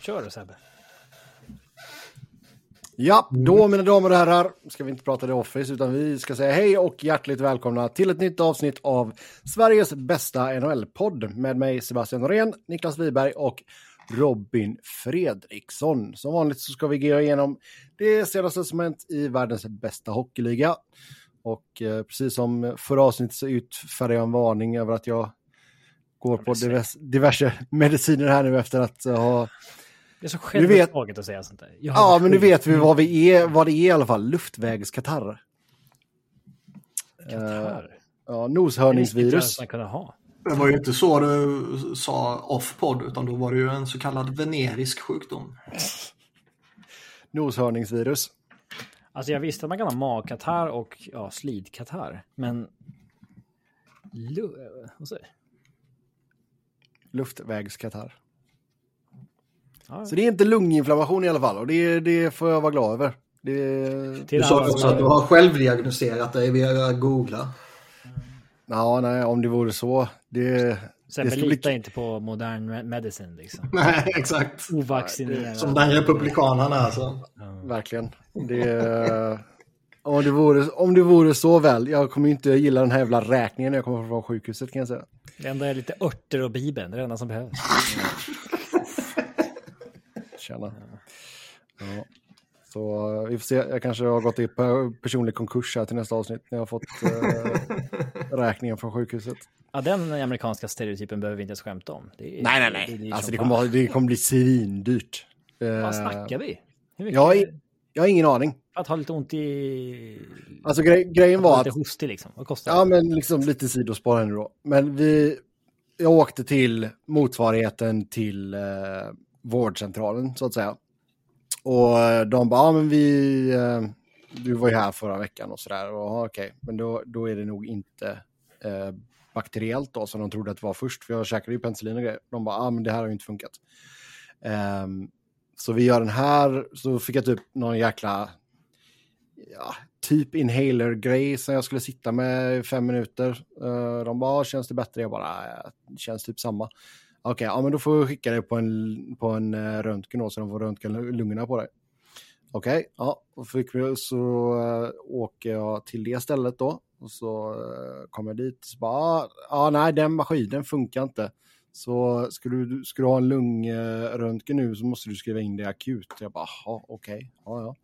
Kör Sebbe. Ja, då mina damer och herrar ska vi inte prata The Office utan vi ska säga hej och hjärtligt välkomna till ett nytt avsnitt av Sveriges bästa NHL-podd med mig Sebastian Norén, Niklas Wiberg och Robin Fredriksson. Som vanligt så ska vi gå igenom det senaste som hänt i världens bästa hockeyliga. Och eh, precis som förra avsnittet så utfärdar jag en varning över att jag går på diverse mediciner här nu efter att ha det är så självupptaget att säga sånt där. Ja, men nu vet vi vad, vi är, vad det är i alla fall. Luftvägskatarr. Katarr? Uh, ja, noshörningsvirus. Det, kunna ha. det var ju inte så du sa off-podd, utan då var det ju en så kallad venerisk sjukdom. Noshörningsvirus. Alltså jag visste att man kan ha magkatarr och ja, slidkatarr, men... Lu... Vad Så det är inte lunginflammation i alla fall och det, det får jag vara glad över. Det... Du sa också att du har självdiagnoserat dig via googla. Ja, nej, om det vore så. Det, Sen det lita bli... inte på modern medicine liksom. Nej, exakt. Ovaccinerad. Som den republikanen är alltså. Ja. Verkligen. Det, om, det vore, om det vore så väl. Jag kommer inte gilla den här jävla räkningen när jag kommer från sjukhuset kan jag säga. Det enda är lite örter och bibeln. Det är det enda som behövs. Tjena. Ja. Så vi får se, jag kanske har gått i personlig konkurs här till nästa avsnitt när jag har fått eh, räkningen från sjukhuset. Ja, den amerikanska stereotypen behöver vi inte ens skämta om. Är, nej, nej, nej. Det, alltså, det, kommer, det kommer bli svindyrt. Vad snackar vi? Jag, har, jag har ingen aning. Att ha lite ont i... Alltså grej, grejen var att... Lite hostig liksom. Vad kostar det? Ja, men liksom lite sidospår här nu då. Men vi... Jag åkte till motsvarigheten till eh, vårdcentralen så att säga. Och eh, de bara, ja men vi, eh, du var ju här förra veckan och sådär. Och okej, okay. men då, då är det nog inte eh, bakteriellt då som de trodde att det var först. För jag käkade ju penicillin och grejer. De bara, ja men det här har ju inte funkat. Um, så vi gör den här, så fick jag typ någon jäkla, ja, typ inhaler-grej som jag skulle sitta med i fem minuter. Uh, de bara, känns det bättre? Jag bara, det känns typ samma. Okej, okay, ja men då får vi skicka dig på en, på en uh, röntgen då, så de får röntga lungorna på dig. Okej, okay, ja, och fick vi, så uh, åker jag till det stället då. Och så uh, kommer jag dit och så bara, ah, ja nej den maskinen funkar inte. Så ska du, ska du ha en lungröntgen nu så måste du skriva in det akut. Jag bara, okej, okay, ja ja.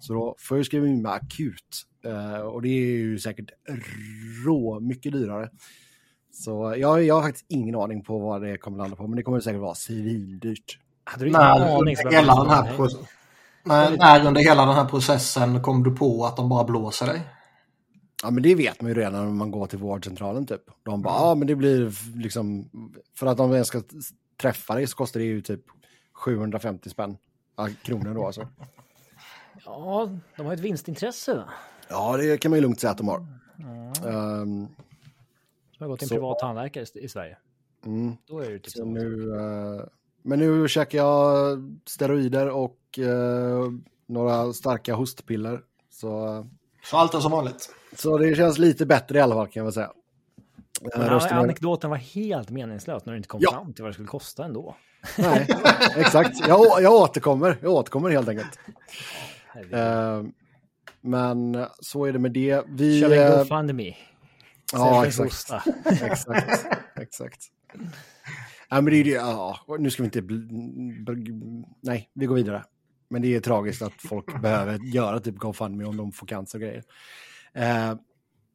Så då får jag skriva in mig akut. Uh, och det är ju säkert rå mycket dyrare. Så jag, jag har faktiskt ingen aning på vad det kommer landa på, men det kommer säkert vara civildyrt. Hade du ingen aning? Hela den här när, när under hela den här processen kom du på att de bara blåser dig? Ja, men det vet man ju redan när man går till vårdcentralen typ. De bara, ja, men det blir liksom, för att de ens ska träffa dig så kostar det ju typ 750 spänn. Ja, kronor då alltså. Ja, de har ett vinstintresse va? Ja, det kan man ju lugnt säga att de har. Mm. Um, som har gått till en privat tandläkare i Sverige. Mm. Då är det typ så nu, uh, Men nu käkar jag steroider och uh, några starka hostpiller. Så, så allt är som vanligt. Så det känns lite bättre i alla fall kan jag väl säga. Men uh, anekdoten var helt meningslös när du inte kom ja. fram till vad det skulle kosta ändå. Nej, exakt. Jag, jag återkommer. Jag återkommer helt enkelt. Uh, men så är det med det. Vi, Kör vi GoFundMe. Ja, exakt. exakt. exakt. Ja, men det är det, ja, nu ska vi inte... Nej, vi går vidare. Men det är tragiskt att folk behöver göra typ GoFundMe om de får cancer och grejer. Eh,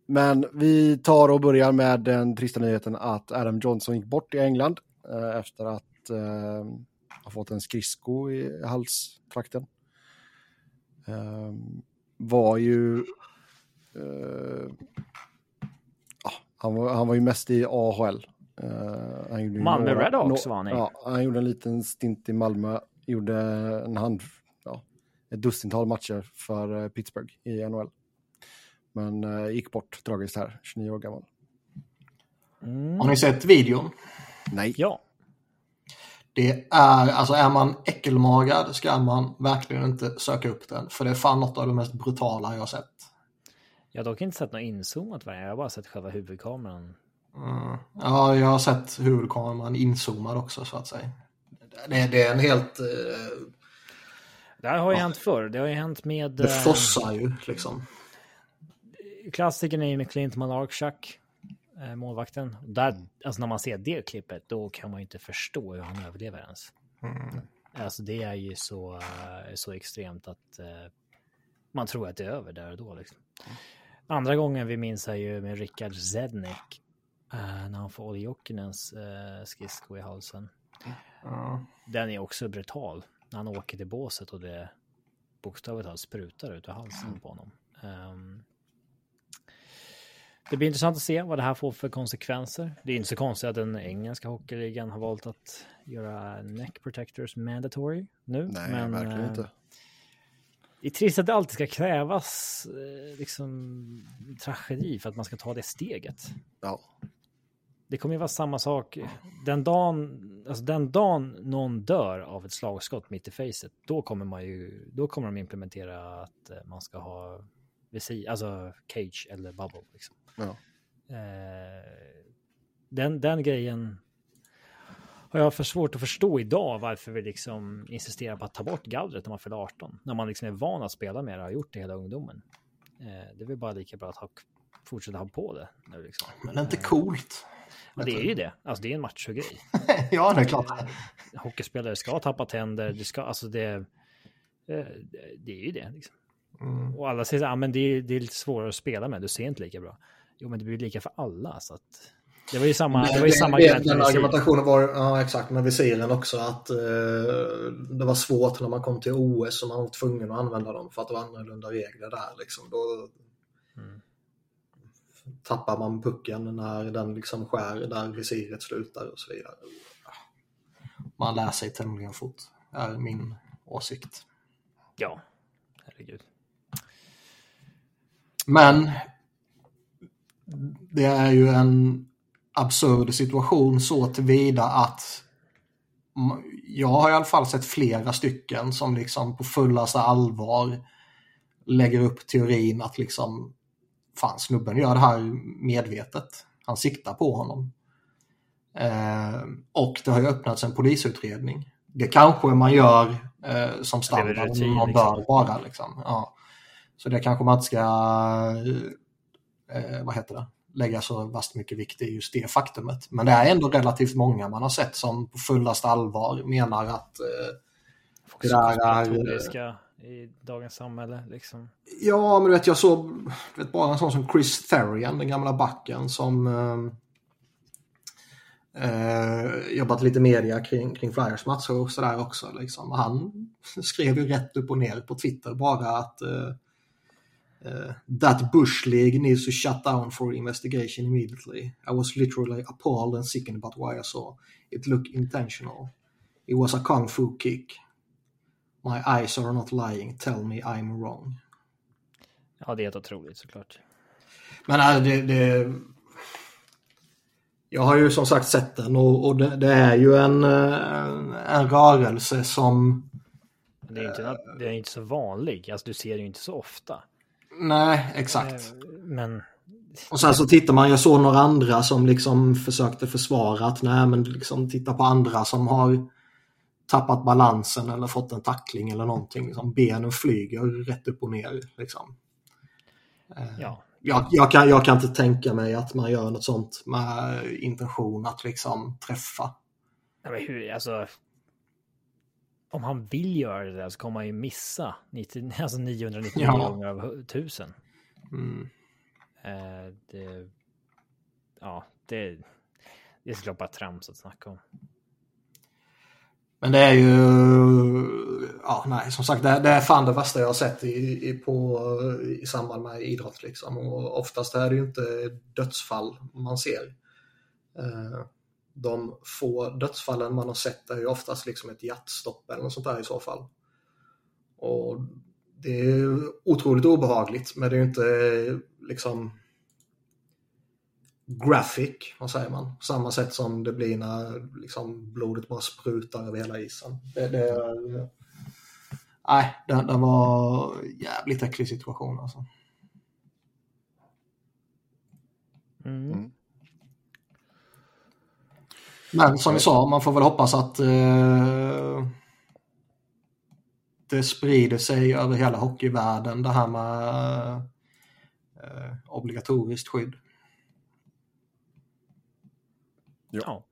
men vi tar och börjar med den trista nyheten att Adam Johnson gick bort i England eh, efter att eh, ha fått en skridsko i halstrakten. Eh, var ju eh, han var, han var ju mest i AHL. Uh, Malmö Redhawks var han i. Ja, han gjorde en liten stint i Malmö. Gjorde en hand, ja, ett dussintal matcher för uh, Pittsburgh i NHL. Men uh, gick bort tragiskt här, 29 år gammal. Mm. Har ni sett videon? Nej. Ja. Det är, alltså är man äckelmagad ska man verkligen inte söka upp den. För det är fan något av det mest brutala jag har sett. Jag har dock inte sett något inzoomat varje, jag har bara sett själva huvudkameran. Mm. Ja, jag har sett huvudkameran inzoomad också så att säga. det, det är en helt... Eh, det här har ju hänt förr. Det har ju hänt med... Det eh, fossar ju liksom. Klassikern är ju med Clint Malarchuk, eh, målvakten. Där, alltså när man ser det klippet, då kan man ju inte förstå hur han överlever ens. Mm. Alltså det är ju så, eh, så extremt att man tror att det är över där och då. Liksom. Andra gången vi minns är ju med Rickard Zednek. Uh, när han får Olli Jokkinens uh, skridsko i halsen. Mm. Den är också brutal. När han åker till båset och det bokstavligt talat sprutar ut ur halsen på honom. Um, det blir intressant att se vad det här får för konsekvenser. Det är inte så konstigt att den engelska hockeyligan har valt att göra neck protectors mandatory nu. Nej, men, verkligen inte. Det är trist att det alltid ska krävas eh, liksom, tragedi för att man ska ta det steget. Ja. Det kommer ju vara samma sak. Den dagen, alltså den dagen någon dör av ett slagskott mitt i facet, då kommer man ju, då kommer de implementera att eh, man ska ha visir, alltså cage eller bubble. Liksom. Ja. Eh, den, den grejen har jag för svårt att förstå idag varför vi liksom insisterar på att ta bort gallret när man fyller 18. När man liksom är van att spela med det och har gjort det hela ungdomen. Eh, det är väl bara lika bra att ha, fortsätta ha på det. Nu liksom. Men det är inte coolt. Men det är ju det. Alltså det är en machogrej. ja, det är klart. Hockeyspelare ska tappa tänder. Det ska, alltså det, eh, det är ju det. Liksom. Mm. Och alla säger att ah, det, är, det är lite svårare att spela med. Du ser inte lika bra. Jo, men det blir lika för alla. Så att... Det var ju samma, det var ju samma det, Den argumentationen var, ja exakt, med visiren också att eh, det var svårt när man kom till OS och man var tvungen att använda dem för att det var annorlunda regler där. Liksom. Då mm. tappar man pucken när den liksom skär där visiret slutar och så vidare. Man lär sig tämligen fort, är min åsikt. Ja, herregud. Men det är ju en absurd situation så tillvida att jag har i alla fall sett flera stycken som liksom på fullaste allvar lägger upp teorin att liksom fan snubben gör det här medvetet. Han siktar på honom. Eh, och det har ju öppnats en polisutredning. Det kanske man gör eh, som standard om man bör liksom. vara. Liksom. Ja. Så det kanske man inte ska, eh, vad heter det, lägga så vast mycket vikt i just det faktumet. Men det är ändå relativt många man har sett som på fullast allvar menar att eh, det där är... i dagens samhälle liksom. Ja, men du vet jag såg vet, bara en sån som Chris Therian, den gamla backen som eh, eh, jobbat lite media kring, kring Flyers matcher och sådär också. Liksom. Han skrev ju rätt upp och ner på Twitter bara att eh, Uh, that Bush League needs to shut down for investigation immediately. I was literally appalled and sickened about why I saw. It looked intentional. It was a kung fu kick. My eyes are not lying. Tell me I'm wrong. Ja, det är helt otroligt såklart. Men äh, det, det... Jag har ju som sagt sett den och, och det, det, är ju en, äh, en rörelse som... Det är, inte, det är inte så vanlig. Alltså, du ser det ju inte så ofta. Nej, exakt. Eh, men... Och sen så tittar man, jag såg några andra som liksom försökte försvara att nej men liksom titta på andra som har tappat balansen eller fått en tackling eller någonting. Liksom, benen flyger rätt upp och ner. Liksom. Eh, ja. Jag, jag, kan, jag kan inte tänka mig att man gör något sånt med intention att liksom träffa. Ja, men hur, alltså, om han vill göra det där så kommer han ju missa 90, alltså 999 ja. gånger av 1000. Mm. Eh, det, ja, det, det är såklart bara trams att snacka om. Men det är ju, ja nej som sagt det, det är fan det värsta jag har sett i, i, på, i samband med idrott liksom. Och oftast är det ju inte dödsfall man ser. Eh, de få dödsfallen man har sett är ju oftast liksom ett hjärtstopp eller något sånt där i så fall. Och det är otroligt obehagligt men det är ju inte liksom graphic, vad säger man? Samma sätt som det blir när liksom, blodet bara sprutar över hela isen. Det, det, nej, det, det var jävligt äcklig situation alltså. Mm. Mm. Men som vi sa, man får väl hoppas att eh, det sprider sig över hela hockeyvärlden det här med eh, obligatoriskt skydd. Ja.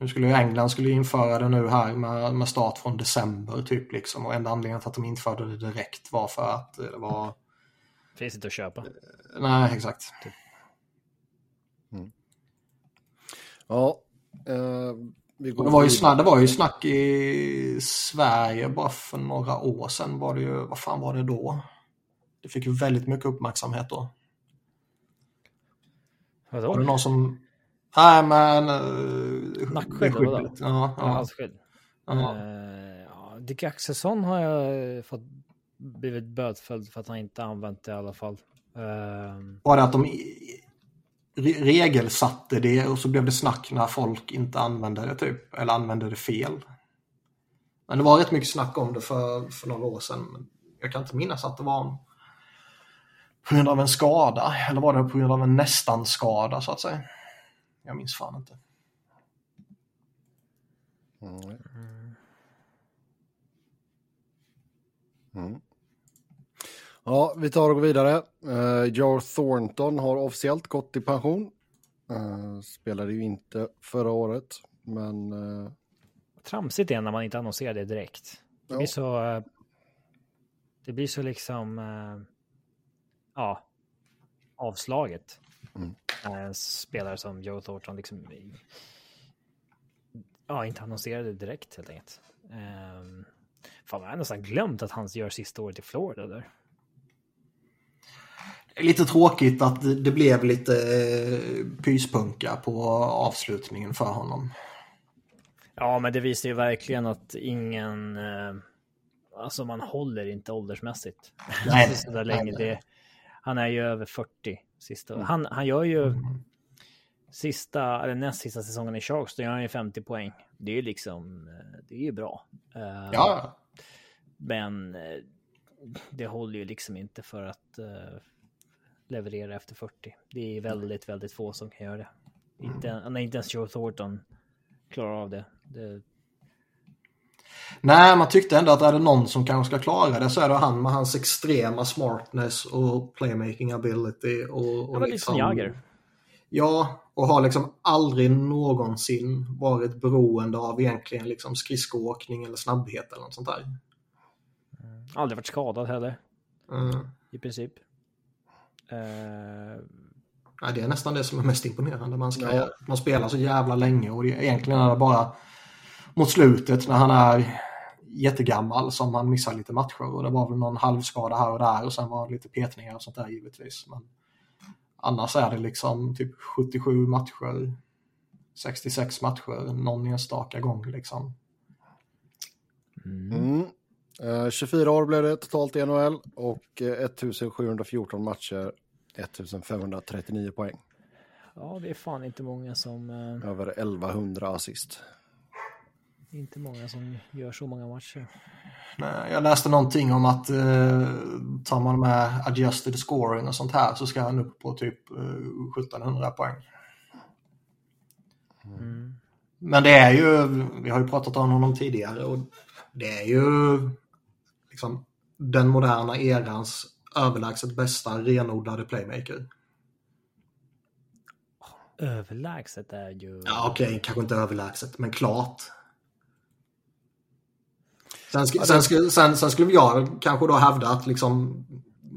Nu skulle ju England skulle införa det nu här med, med start från december typ liksom. Och enda anledningen till att de införde det direkt var för att det var... Finns inte att köpa. Nej, exakt. Ja, eh, vi går Och det, var ju snack, det var ju snack i Sverige bara för några år sedan var det ju, vad fan var det då? Det fick ju väldigt mycket uppmärksamhet då. Var det Vadå? någon som... Nej men... Uh, Nackskydd, vadå? Ja, Ja, ja, halsskydd. ja. Eh, ja, Dick Axelsson har jag fått blivit bötfälld för att han inte använt det i alla fall. Eh, Var det att de re- regelsatte det och så blev det snack när folk inte använde det typ. Eller använde det fel. Men det var rätt mycket snack om det för, för några år sedan. Men jag kan inte minnas att det var en, på grund av en skada. Eller var det på grund av en nästan skada så att säga. Jag minns fan inte. Mm. Mm. Ja, vi tar och går vidare. Uh, Joe Thornton har officiellt gått i pension. Eh, spelade ju inte förra året, men eh, tramsigt är när man inte annonserar det direkt. Det blir Ja. så... eh, Det blir så liksom... eh, Ja. Avslaget. Mm. När en spelare som Joe Thornton liksom... Ja, inte annonserade direkt helt enkelt. Um, fan, jag har nästan glömt att han gör sista året i Florida där. Lite tråkigt att det, blev lite eh, pyspunka på avslutningen för honom. Ja, men det visar ju verkligen att ingen... Eh, alltså man håller inte åldersmässigt. Nej. så där länge. Det, han är ju över 40 sista Han, han gör ju Mm. sista, eller näst sista säsongen i Sharks, då gör han ju 50 poäng. Det är ju liksom, eh, det är ju bra. Ja, Men det håller ju liksom inte för att leverera efter 40. Det är väldigt, väldigt få som kan göra det. Inte, nej, inte ens Joe Thornton klarar av det. det Nej, man tyckte ändå att är det någon som kanske ska klara det så är det han med hans extrema smartness och playmaking ability. Och, och det var lite Jagger. Ja, och har liksom aldrig någonsin varit beroende av egentligen liksom skridskoåkning eller snabbhet eller något sånt där. Aldrig varit skadad heller, Mm. i princip. Eh, Nej, det är nästan det som är mest imponerande. Man, ska, Ja. man spelar så jävla länge och det, egentligen är det bara mot slutet när han är jättegammal som han missar lite matcher. Och det var väl någon halvskada här och där och sen var det lite petningar och sånt där givetvis. Men annars är det liksom typ 77 matcher, 66 matcher, någon enstaka gång liksom. mm. Mm. Eh, 24 år blev det totalt i NHL och eh, 1714 matcher, 1539 poäng. Ja, det är fan inte många som, eh, Över 1100 assist. inte många som gör så många matcher. Nej, Jag läste någonting om att eh, tar man med adjusted scoring och sånt här så ska han upp på typ eh, 1700 poäng. Mm. Men det är ju, vi har ju pratat om honom tidigare och det är ju liksom den moderna erans överlägset bästa renodlade playmaker. Överlägset är ju... Ja okej, kanske inte överlägset, men klart. Sen, sk- det- sen, sk- sen, sen skulle jag kanske då hävda att liksom,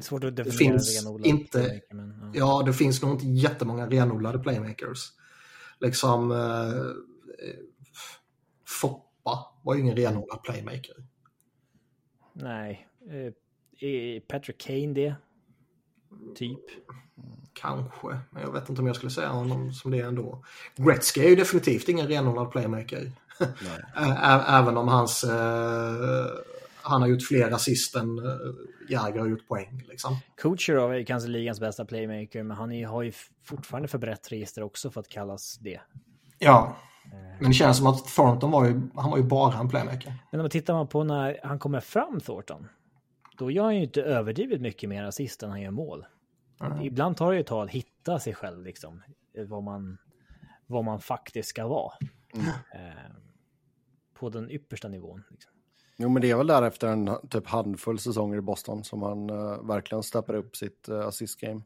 Svårt att definiera finns inte- Men, ja. ja det finns nog inte jättemånga renodlade playmakers. Liksom eh, eh, Foppa var ju ingen renodlad playmaker. Nej. Eh, är Patrick Kane det? Typ. Kanske, men jag vet inte om jag skulle säga honom som det ändå. Gretzky är ju definitivt ingen renodlad playmaker. Även om hans... Eh, han har gjort fler assist än eh, Jagr har gjort poäng. Liksom. Kucherov är kanske ligans bästa playmaker, men han är, har ju fortfarande för brett register också för att kallas det. Ja, men det känns som att Thornton var ju, han var ju bara en playmaker. Men om man tittar man på när han kommer fram, Thornton, då gör han ju inte överdrivet mycket mer assist än han gör mål. Mm. Ibland tar det ju ett tag att hitta sig själv, liksom, vad man, vad man faktiskt ska vara. Eh, på den yppersta nivån. Liksom. Jo, men det är väl där efter en typ handfull säsonger i Boston som han uh, verkligen steppar upp sitt uh, assist-game.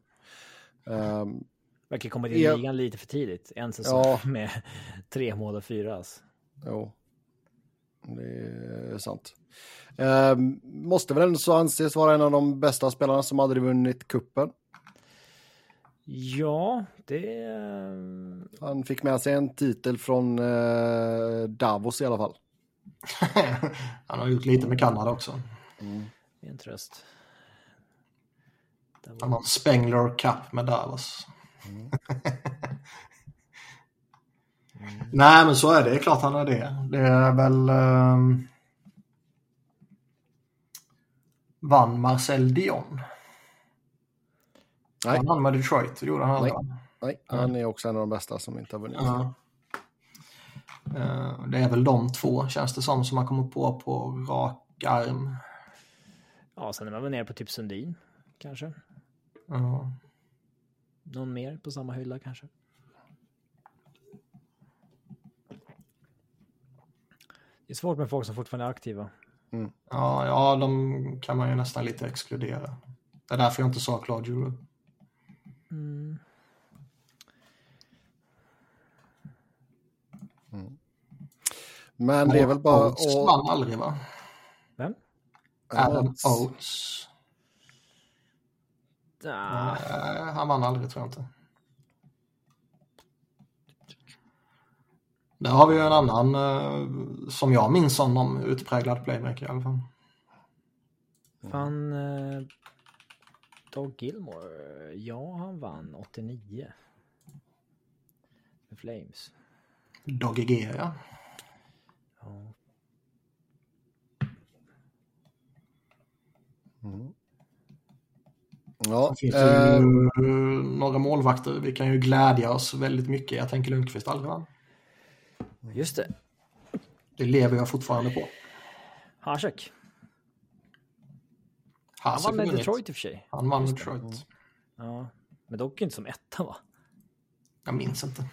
Um, Verkar komma in i Ja. ligan lite för tidigt. En säsong Ja. med tre mål och fyra. Alltså. jo, det är sant. Um, måste väl ändå så anses vara en av de bästa spelarna som aldrig vunnit kuppen. Ja, det... eh, Han fick med sig en titel från eh, Davos i alla fall. Han har gjort lite med Kanada också. är en tröst. Det var- Han har en Spengler Cup med Davos. Nej, men så är det. Det är klart han är det. Det är väl... ehm, vann Marcel Dion? Nej. Vann han med Detroit? Det gjorde han aldrig. Nej, han är också en av de bästa som inte har vunnit. Ja. Eh, Det är väl de två, känns det som, som man kommer på på rak arm. Ja, sen är man väl nere på typ Sundin, kanske. Ja. Någon mer på samma hylla kanske. Det är svårt med folk som fortfarande är aktiva. Ja, ja, de kan man ju nästan lite exkludera. Det är därför jag inte sa Claude Giroux. Mm. Men det är väl bara Oates att... vann aldrig, va? Vem? Adam Oates. Ah, Eh, han vann aldrig, tror jag inte. Där har vi ju en annan, eh, som jag minns honom, utpräglad playmaker i alla fall. fan. Eh, Doug Gilmore. Ja, han vann 89. Med Flames. Doggy G, ja. Ja. Ja, Det finns eh, ju några målvakter vi kan ju glädja oss väldigt mycket. Jag tänker Lundqvist aldrig vann. Just det. Det lever jag fortfarande på. Hasek. Han vann med Detroit i och för sig. Han vann med. Detroit. Ja, men dock inte som etta va? Jag minns inte.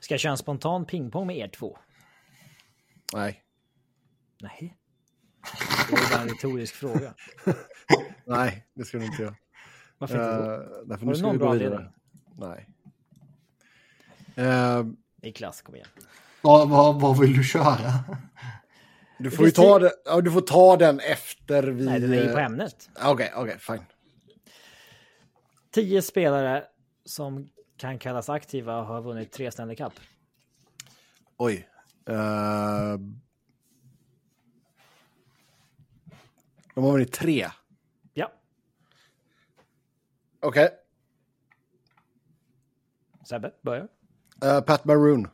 Ska jag köra en spontan pingpong med er två? nej, Nej. Det är bara en retorisk fråga. nej, det ska du inte göra. Varför inte då? Uh, därför Har nu ska någon vi bra gå vidare. Nej. Eh, Niklas, kom igen. Vad, vad, vad vill du köra? du får ta, det, ja, du får ta den efter vi... Nej, den är ju på eh, ämnet. Okej, okej, fine. Tio spelare som kan kallas aktiva har vunnit tre Stanley Cup. Oj. Eh, de har vunnit tre. Okej. Sebbe, börja. Eh, Pat Maroon.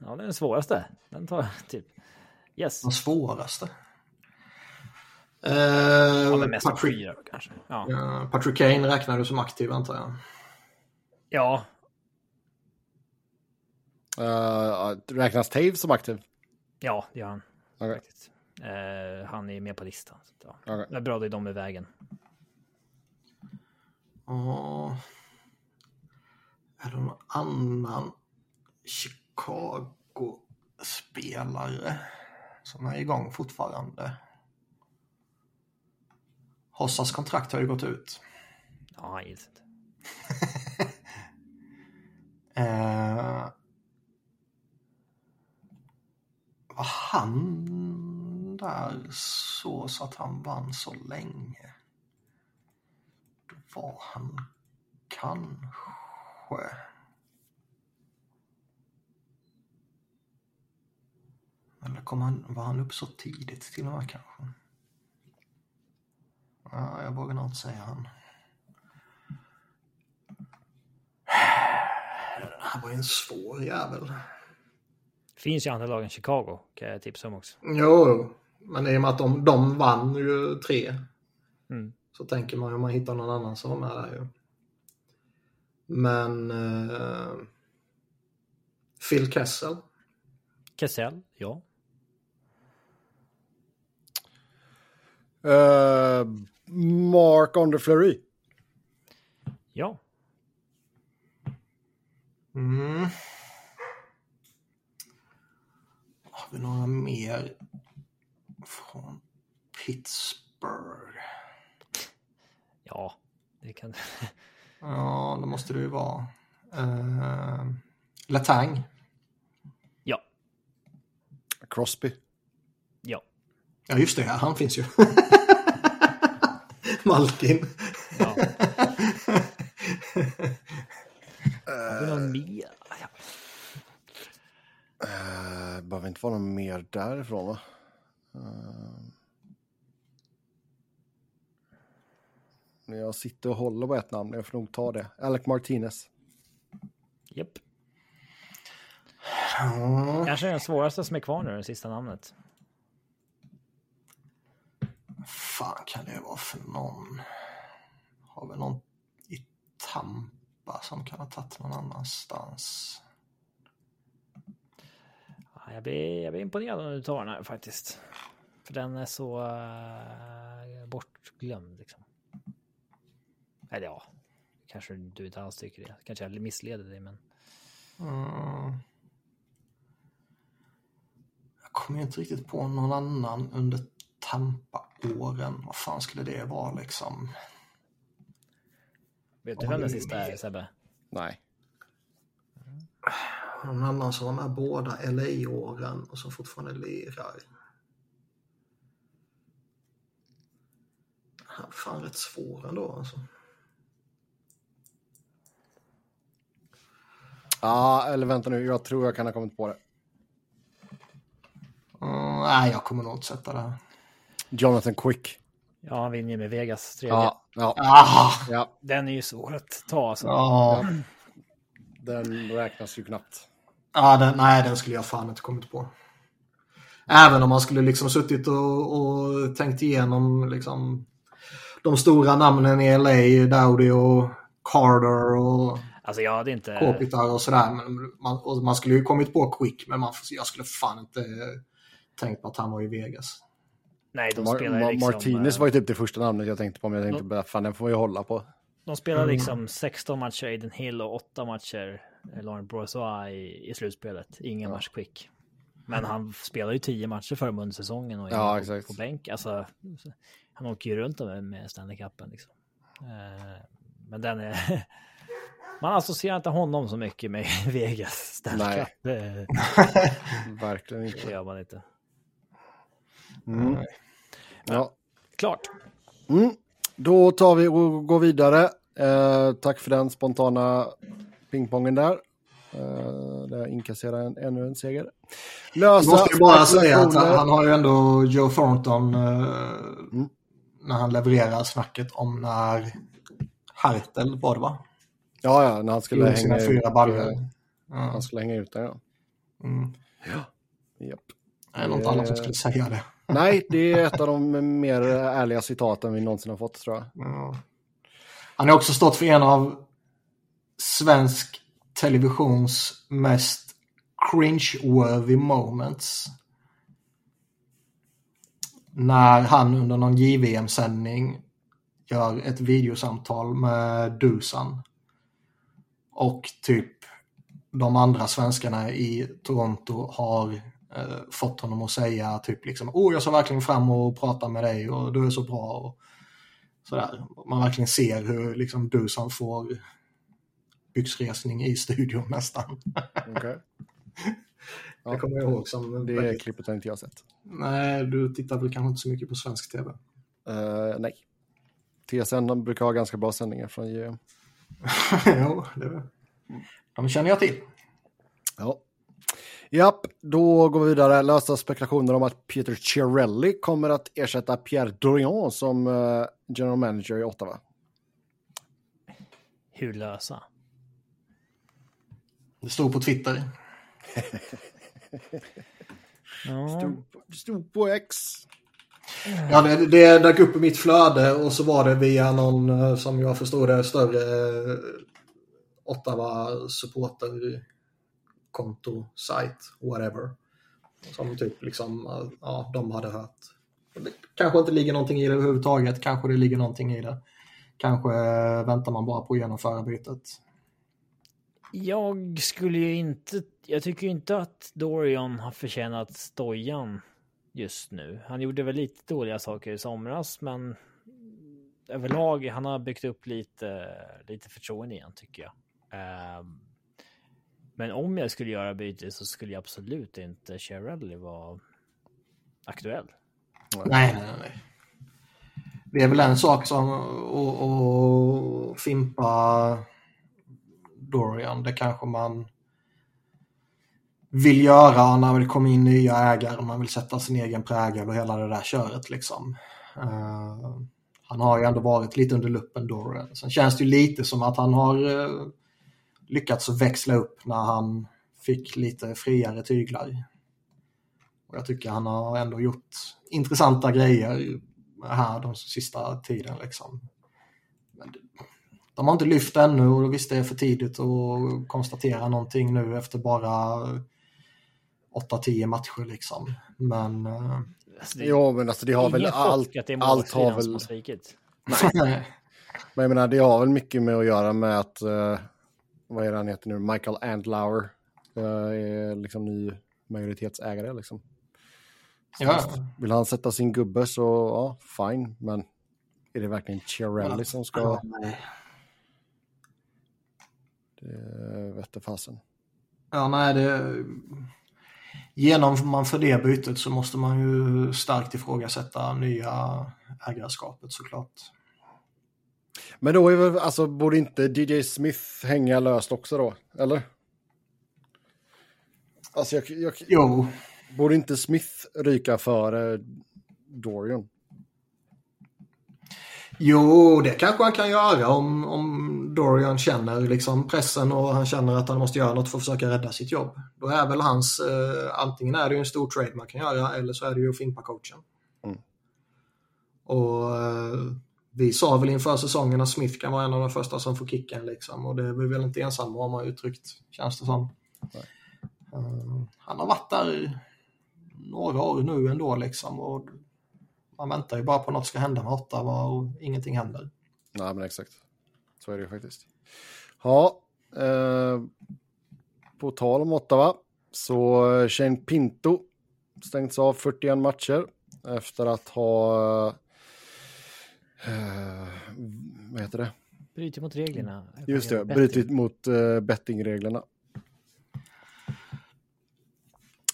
Ja, det är den svåraste. Den tar typ... Yes. Den svåraste. Eh, Ja, men mest av Patrick, fyra kanske. Ja. eh, Patrick Kane räknar du som aktiv antar jag. ja, Uh, räknas Taves som aktiv? ja, det gör han. Eh, han är med på listan. Så, ja. Okej. Det är bra, det är de i vägen. Och... Är det någon annan Chicago-spelare som är igång fortfarande? Hossas kontrakt har ju gått ut. Ja, han gills inte. Eh, var han där så, så att han vann så länge? Var han kanske... Eller kom han, var han upp så tidigt till och med kanske? Ja, jag vågar nog inte säga han. Det här var ju en svår jävel. Finns ju andra lag än Chicago, kan jag tipsa om också. Jo, men i och med att de, de vann ju tre Mm. Så tänker man ju om man hittar någon annan som var med där ju. Men eh, Phil Kessel. Kessel, ja. Eh, Mark Onder Fleury. Ja, Mm. Har vi några mer från Pittsburgh? Ja, det kan... Ja, det måste det ju vara. Uh, Letang. ja, Crosby. ja, Ja, just det. Han finns ju. Malkin. ja. Har vi någon mer? Ja. Uh, behöver inte vara något mer därifrån va? Uh, jag sitter och håller på ett namn, jag får nog ta det. Alec Martinez. Japp. Ja, Kanske den svåraste som är kvar nu, det sista namnet. fan kan det vara för någon? Har vi någon i Tampa som kan ha tagit någon annanstans? Ja, jag, blir, jag blir imponerad om du tar den här faktiskt. För den är så uh, bortglömd liksom. Eller ja, kanske du inte alls tycker det. Kanske jag missleder dig, men Mm. Jag kommer inte riktigt på någon annan under Tampa-åren. Vad fan skulle det vara liksom? vet du vem den sista är Sebbe? Nej. Någon annan som var med båda LA-åren och som fortfarande lirar. Han är fan rätt svår ändå alltså. Ja, eller vänta nu, jag tror jag kan ha kommit på det. Mm, nej, jag kommer nog inte sätta det. Jonathan Quick. Ja, han vinner ju med Vegas tredje. Ja, ja, Ah, ja. Den är ju svår att ta. alltså. Så. ja. Den räknas ju knappt. Ja, den, nej, den skulle jag fan inte kommit på. Även om man skulle liksom suttit och, och tänkt igenom liksom de stora namnen i LA, Dowdy och Carter och Alltså jag hade inte... Kopitar och sådär. Men man, och man skulle ju kommit på Quick, men man, jag skulle fan inte tänkt på att han var i Vegas. Nej, de Mar- spelar Ma- liksom... Martinez eh, var ju typ det första namnet jag tänkte på, men jag tänkte bara, fan den får vi hålla på. De spelar Mm. liksom 16 matcher Aiden Hill och 8 matcher eh, Laurent Brossois i, i slutspelet. Ingen match quick. Men han spelar ju 10 matcher för under säsongen och är Ja, på, exakt. på bänk. Alltså, han åker ju runt med, med Stanley Cupen. Liksom. Eh, men den är... Man associerar inte honom så mycket med Vegas Stanley Nej. Eh, Verkligen Det inte. gör man inte. Mm. Ja. Klart. Mm. Då tar vi och går vidare. Eh, tack för den spontana pingpongen där. Eh, där jag inkasserar en, ännu en seger. Lösa måste ju bara säga att han, har ju ändå Joe Thornton eh, Mm. när han levererar snacket om när Hartel var det va? Ja, ja, när han skulle sina hänga fyra ut. eh, baljor. Ja. Han skulle hänga ut den, ja. Mm. Japp. Det är något annat som skulle säga det. Nej, det är ett av de mer ärliga citaten vi någonsin har fått, tror jag. Ja. Han har också stått för en av svensk televisions mest cringe-worthy moments. När han under någon JVM-sändning gör ett videosamtal med Dusan. Och typ de andra svenskarna i Toronto har eh, fått honom att säga typ liksom oh jag ser verkligen fram att prata med dig och du är så bra och sådär. Man verkligen ser hur liksom Dusan får byxresning i studion nästan. Okej. Ja. Det kommer jag ihåg som... Det klippet har inte jag sett. Nej, du tittar väl kanske inte så mycket på svensk tv. Eh, nej. TSN brukar ha ganska bra sändningar från JM. jo, det... De känner jag till. Ja. Japp, då går vi vidare. Lösa spekulationer om att Peter Cirelli kommer att ersätta Pierre Dorion som eh, general manager i Ottawa. Hur lösa? Det stod på Twitter. Ja. Stod, stod på X. Ja, det, det dök upp i mitt flöde och så var det via någon, eh, som jag förstod det, större eh, Ottawa-supporter-konto-sajt, whatever. Som typ liksom, eh, ja, de hade hört. Det kanske inte ligger någonting i det överhuvudtaget, kanske det ligger någonting i det. Kanske väntar man bara på att genomföra bytet. Jag skulle ju inte... Jag tycker inte att Dorian har förtjänat stojan just nu. Han gjorde väl lite dåliga saker i somras, men överlag, han har byggt upp lite, lite förtroende igen tycker jag. Um, men om jag skulle göra byte så skulle jag absolut inte Cherrelli vara aktuell. Nej, nej, nej. Det är väl en sak som att fimpa Dorian. Det kanske man vill göra när det kommer in nya ägare. Man vill sätta sin egen prägel och hela det där köret liksom. Uh, han har ju ändå varit lite under luppen då. Sen känns det ju lite som att han har uh, lyckats växla upp när han fick lite friare tyglar. Och jag tycker han har ändå gjort intressanta grejer här de sista tiden. Liksom. Men de har inte lyft ännu och visst det är för tidigt att konstatera någonting nu efter bara 8-10 matcher liksom. Men... Eh, alltså det, ja, men alltså det har väl allt, allt har väl... Nej. men jag menar, det har väl mycket med att göra med att, uh, vad är det han heter nu, Michael Andlauer uh, är liksom ny majoritetsägare liksom. Ja. Vill han sätta sin gubbe så, ja, fine, men är det verkligen Chiarelli ja. som ska... Ja, nej. Det vette fasen. Ja, nej, det... Genom man för det bytet så måste man ju starkt ifrågasätta nya ägarskapet såklart. Men då är väl, alltså, borde inte DJ Smith hänga löst också då, eller? Alltså jag, jag, jo. Borde inte Smith ryka före Dorian? Jo, det kanske han kan göra om, om Dorian känner liksom pressen och han känner att han måste göra något för att försöka rädda sitt jobb. Då är väl hans, eh, antingen är det ju en stor trade man kan göra eller så är det ju att fimpa coachen. Mm. Och eh, vi sa väl inför säsongen att Smith kan vara en av de första som får kicken liksom och det är vi väl inte ensamma om att ha uttryckt, känns det som. Uh, han har varit där några år nu ändå liksom. Och man väntar ju bara på att något ska hända med Ottawa och ingenting händer. Nej, men exakt. Så är det ju faktiskt. Ja, eh, på tal om Ottawa så Shane Pinto stängts av 41 matcher efter att ha eh, vad heter det? Brutit mot reglerna. Just det, brutit mot uh, bettingreglerna.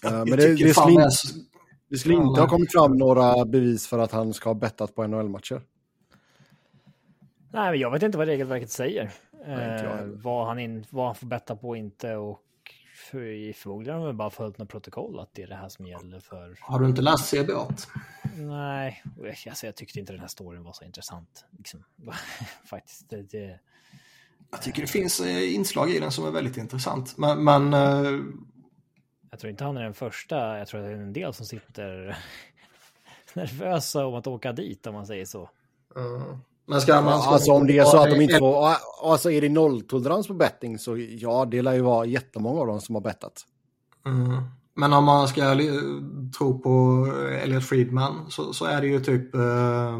men det, det, skulle, in, det skulle inte ha kommit fram några bevis för att han ska ha bettat på NHL-matcher. Nej, men jag vet inte vad regelverket säger. Nej, eh, vad, han in, vad han får betta på och inte och för, förmodligen har de bara följt något protokoll att det är det här som gäller för... Har du inte läst CBA? Nej, alltså, jag tyckte inte den här storyn var så intressant. Liksom. Faktiskt. Det, det... Jag tycker det finns eh, inslag i den som är väldigt intressant. Men, men eh, jag tror inte han är den första. Jag tror att det är en del som sitter nervösa om att åka dit om man säger så. Mm. Men ska man... Ska alltså om det är så att de inte får... Alltså är det nolltolerans på betting så ja, det lär ju vara jättemånga av dem som har bettat. Mm. Men om man ska tro på Elliot Friedman så, så är det ju typ eh,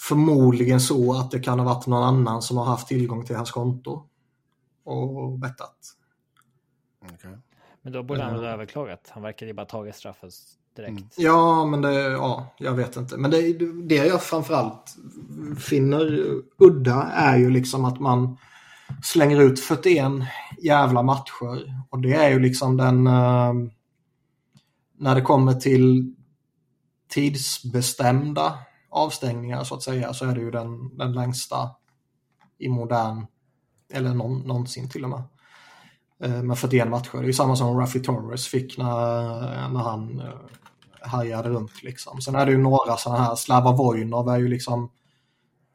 förmodligen så att det kan ha varit någon annan som har haft tillgång till hans konto och bettat. Okay. Men då borde han väl ha överklagat. Han verkar ju bara tagit straffen direkt. Mm. Ja, men det, ja, jag vet inte. Men det, det jag framförallt finner udda är ju liksom att man slänger ut 41 jävla matcher. Och det är ju liksom den... Uh, när det kommer till tidsbestämda avstängningar så att säga så är det ju den, den längsta i modern, eller någon, någonsin till och med. Eh, med 41 matcher. Det är ju samma som Raffy Torres fick när, när han eh, härjade runt. Liksom. Sen är det ju några sådana här, Slava Vojnov är ju liksom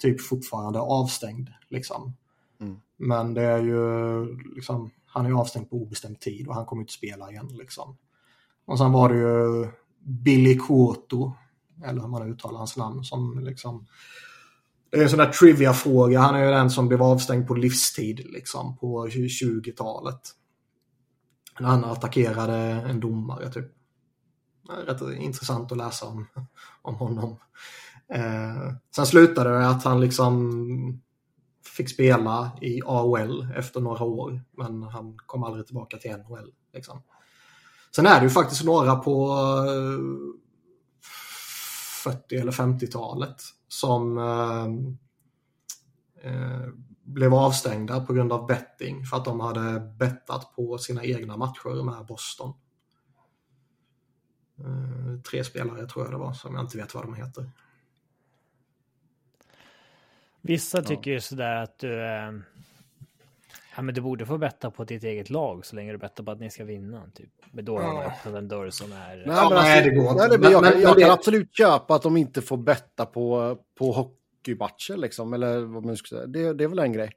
typ fortfarande avstängd. Liksom. Mm. Men det är ju liksom, han är ju avstängd på obestämd tid och han kommer inte spela igen. Liksom. Och sen var det ju Billy Kuoto, eller hur man uttalar hans namn, som liksom det är en sån där trivia-fråga. Han är ju den som blev avstängd på livstid liksom på 20-talet. När han attackerade en domare typ. Rätt intressant att läsa om, om honom. Eh, sen slutade det att han liksom fick spela i AHL efter några år. Men han kom aldrig tillbaka till NHL. Liksom. Sen är det ju faktiskt några på eh, 40 eller 50-talet som eh, eh, blev avstängda på grund av betting för att de hade bettat på sina egna matcher med Boston. Eh, tre spelare tror jag det var, som jag inte vet vad de heter. Vissa tycker ju sådär att du... Eh, ja, men du borde få betta på ditt eget lag så länge du bettar på att ni ska vinna. Typ. Men då har man öppnat en dörr som är... Nej, men nej, alltså, det går inte. nej, det- men jag, men- jag men kan absolut köpa att de inte får betta på, på hockeymatcher liksom, eller vad man ska säga. Det, det är väl en grej.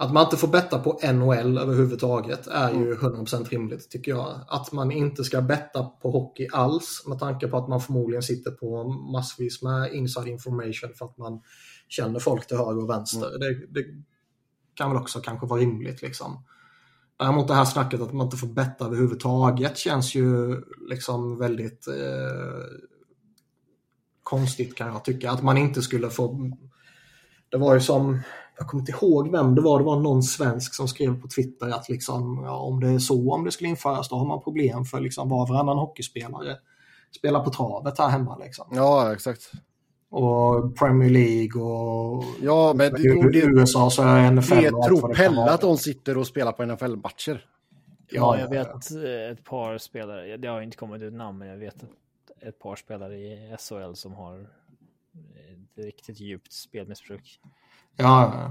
Att man inte får betta på NHL överhuvudtaget är ju 100% rimligt tycker jag. Att man inte ska betta på hockey alls med tanke på att man förmodligen sitter på massvis med inside information för att man känner folk till höger och vänster. Det, det kan väl också kanske vara rimligt liksom. Däremot det här snacket att man inte får betta överhuvudtaget känns ju liksom väldigt eh, konstigt kan jag tycka. Att man inte skulle få... Det var ju som, jag kommer inte ihåg vem det var, det var någon svensk som skrev på Twitter att liksom, ja, om det är så, om det skulle införas, då har man problem för liksom var och varannan hockeyspelare spelar på travet här hemma. Liksom. Ja, exakt. Och Premier League och Ja, men det, i det, USA så är NFL det och tror Pelle att de sitter och spelar på NFL-matcher. Ja, jag ja, vet eh, ett par spelare. Det har inte kommit ut namn, men jag vet ett, ett par spelare i SHL som har ett riktigt djupt spelmissbruk. Ja, ja.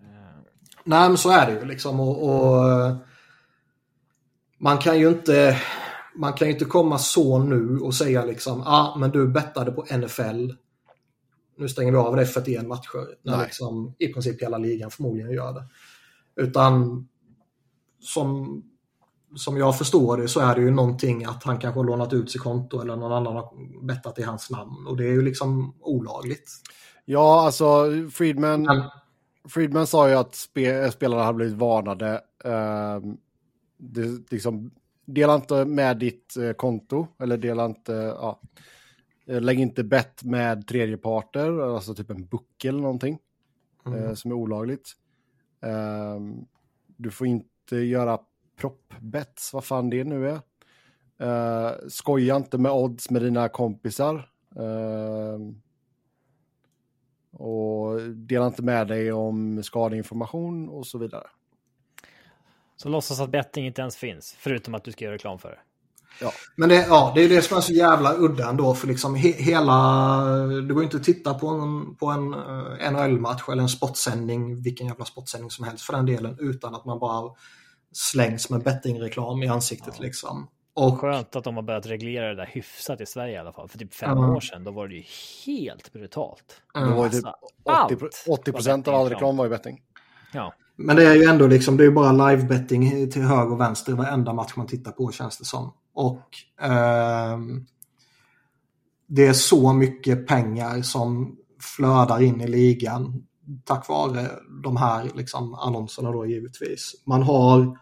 Eh, Nej, men så är det ju liksom. Och, och, eh, man kan ju inte man kan ju inte komma så nu och säga liksom, ah, men du bettade på NFL. Nu stänger vi av det 41 matcher. När Nej. liksom, i princip hela ligan förmodligen gör det. Utan som, som jag förstår det så är det ju någonting att han kanske har lånat ut sitt konto eller någon annan har bettat i hans namn. Och det är ju liksom olagligt. Ja, alltså Friedman, Men, Friedman sa ju att spe, spelarna hade blivit varnade. Ehm, det, liksom, dela inte med ditt eh, konto, eller dela inte, ja. Eh, Lägg inte bett med tredjeparter, alltså typ en buckel eller någonting, mm. eh, som är olagligt. Ehm, du får inte göra proppbets, vad fan det nu är. Uh, skoja inte med odds med dina kompisar. Ehm, och dela inte med dig om skadeinformation och så vidare. Så låtsas att betting inte ens finns, förutom att du ska göra reklam för det. Men det, ja, det är det som är så jävla udda ändå. För liksom he, hela... Det går inte att titta på en, på en uh, NHL-match eller en sportsändning, vilken jävla sportsändning som helst för den delen, utan att man bara slängs med bettingreklam i ansiktet liksom. Och, Skönt att de har börjat reglera det där hyfsat i Sverige i alla fall. För typ fem Ja. år sedan, då var det ju helt brutalt. Det var ju typ Alltså, 80, allt 80 procent av all reklam var ju betting. Ja, men det är ju ändå liksom, det är ju bara live-betting till höger och vänster i varenda match man tittar på känns det som. Och ehm, det är så mycket pengar som flödar in i ligan tack vare de här liksom, annonserna då givetvis. Man har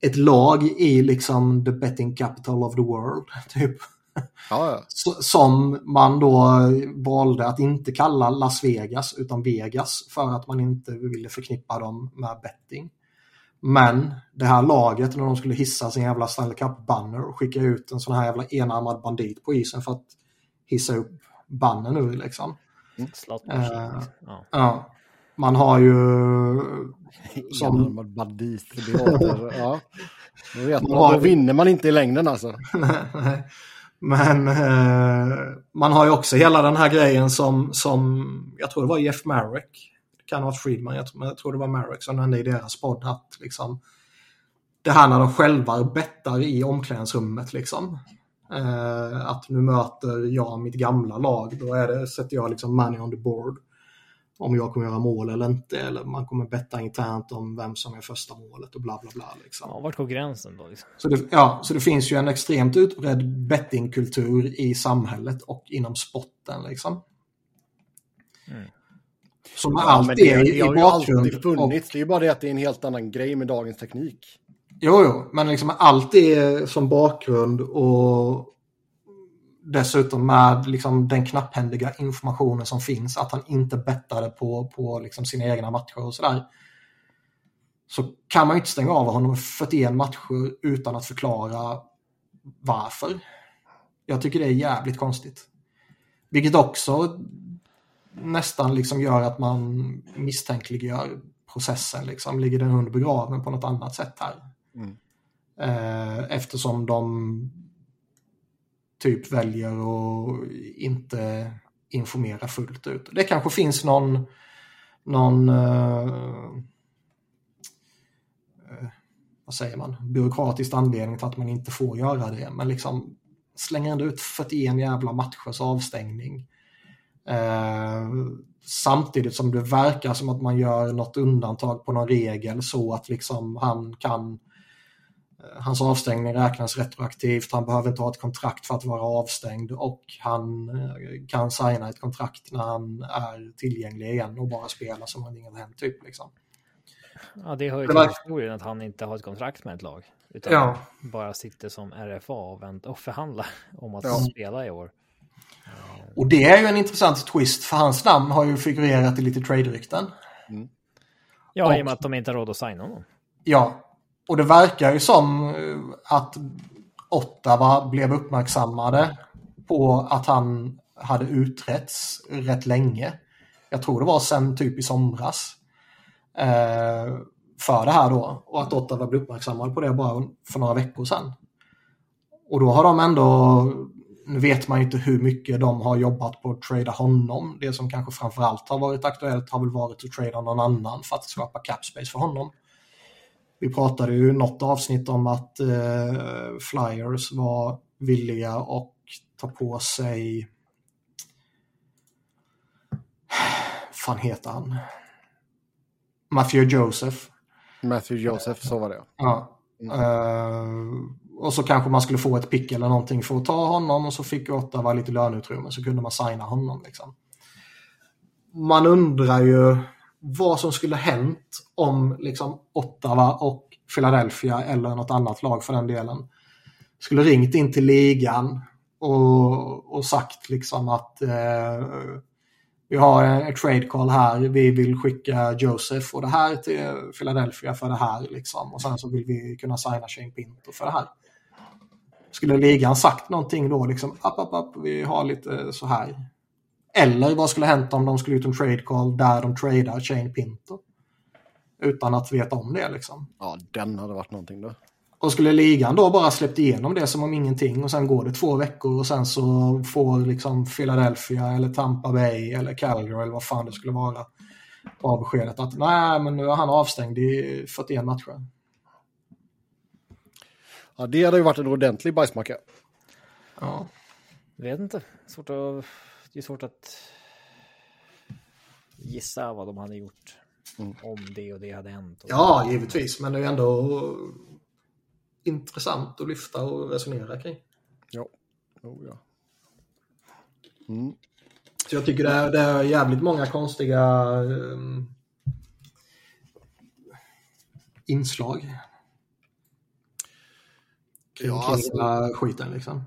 ett lag i liksom the betting capital of the world. Typ. Ja, ja. Som man då valde att inte kalla Las Vegas utan Vegas för att man inte ville förknippa dem med betting. Men det här laget när de skulle hissa sin jävla Stanley Cup-banner och skicka ut en sån här jävla enarmad bandit på isen för att hissa upp bannern nu liksom. Eh, liksom. ja. Ja. Man har ju... Som, Enarmad bandit. Ja. Man, Man har- då vinner man inte i längden alltså. Nej. Men eh, man har ju också hela den här grejen som, som jag tror det var Jeff det kan ha varit Friedman, jag tror, men jag tror det var Marek som nämnde i deras podd att liksom, det här när de själva bettar i omklädningsrummet liksom. Eh, att nu möter jag mitt gamla lag, då är det, sätter jag liksom money on the board. Om jag kommer göra mål eller inte, eller man kommer betta internt om vem som är första målet och bla bla bla. Liksom. ja, vart går gränsen då? Liksom? Så det, ja, så det finns ju en extremt utbredd bettingkultur i samhället och inom sporten. Liksom. Mm. Med Ja, allt men det, det, i det har ju alltid Och, funnits. Det är ju bara det att det är en helt annan grej med dagens teknik. jo, jo, men liksom med allt det som bakgrund och dessutom med liksom, den knapphändiga informationen som finns, att han inte bettade på, på liksom, sina egna matcher och sådär. Så kan man inte stänga av honom i 41 matcher utan att förklara varför. Jag tycker det är jävligt konstigt. Vilket också nästan liksom gör att man misstänkliggör processen. Liksom. Ligger den under begraven på något annat sätt här? Mm. Eh, eftersom de typ väljer att inte informera fullt ut. Det kanske finns någon, någon uh, vad säger man, byråkratisk anledning till att man inte får göra det. Men liksom slänger ändå ut 41 jävla matchers avstängning. Eh, samtidigt som det verkar som att man gör något undantag på någon regel så att liksom han kan eh, Hans avstängning räknas retroaktivt, han behöver inte ha ett kontrakt för att vara avstängd och han eh, kan signa ett kontrakt när han är tillgänglig igen och bara spela som om inget hänt. Typ, liksom. Ja, det hör ju till var... historien att han inte har ett kontrakt med ett lag. Utan ja. bara sitter som RFA och, och förhandlar om att ja. spela i år. Och det är ju en intressant twist för hans namn har ju figurerat i lite trade-rykten. Mm. Ja, och, i och med att de inte har råd att signa honom. Ja, och det verkar ju som eh, att Ottawa blev uppmärksammade på att han hade utretts rätt länge. Jag tror det var sen typ i somras. Eh, för det här då. Och att Ottawa blev uppmärksammade på det bara för några veckor sedan. Och då har de ändå nu vet man ju inte hur mycket de har jobbat på att trada honom. Det som kanske framförallt har varit aktuellt har väl varit att trada någon annan för att skapa cap space för honom. Vi pratade ju något avsnitt om att eh, Flyers var villiga att ta på sig fan heter han? Matthew Joseph. Matthew Joseph, så var det. Ja. Mm. Uh, och så kanske man skulle få ett pick eller någonting för att ta honom och så fick Ottawa lite löneutrymme så kunde man signa honom. Liksom. Man undrar ju vad som skulle hänt om liksom, Ottawa och Philadelphia eller något annat lag för den delen skulle ringt in till ligan och, och sagt liksom att eh, vi har en trade call här, vi vill skicka Joseph och det här till Philadelphia för det här liksom. Och sen så vill vi kunna signa Shane Pinto för det här. Skulle ligan sagt någonting då, liksom, upp, upp, upp, vi har lite så här. Eller vad skulle hänt om de skulle ut en trade call där de tradar Shane Pinto? Utan att veta om det liksom. Ja, den hade varit någonting då. Och skulle ligan då bara släppt igenom det som om ingenting och sen går det två veckor och sen så får liksom Philadelphia eller Tampa Bay eller Calgary eller vad fan det skulle vara bara beskedet att nej men nu är han avstängd i 41 matcher. Ja, det hade ju varit en ordentlig bajsmacka. Ja. Vet inte. Svårt att, det är svårt att gissa vad de hade gjort mm. om det och det hade hänt. Ja, givetvis. Men det är ändå intressant att lyfta och resonera kring. Ja. Oh, ja. Mm. Så jag tycker det är, det är jävligt många konstiga um, inslag kring, ja, alltså, skiten liksom.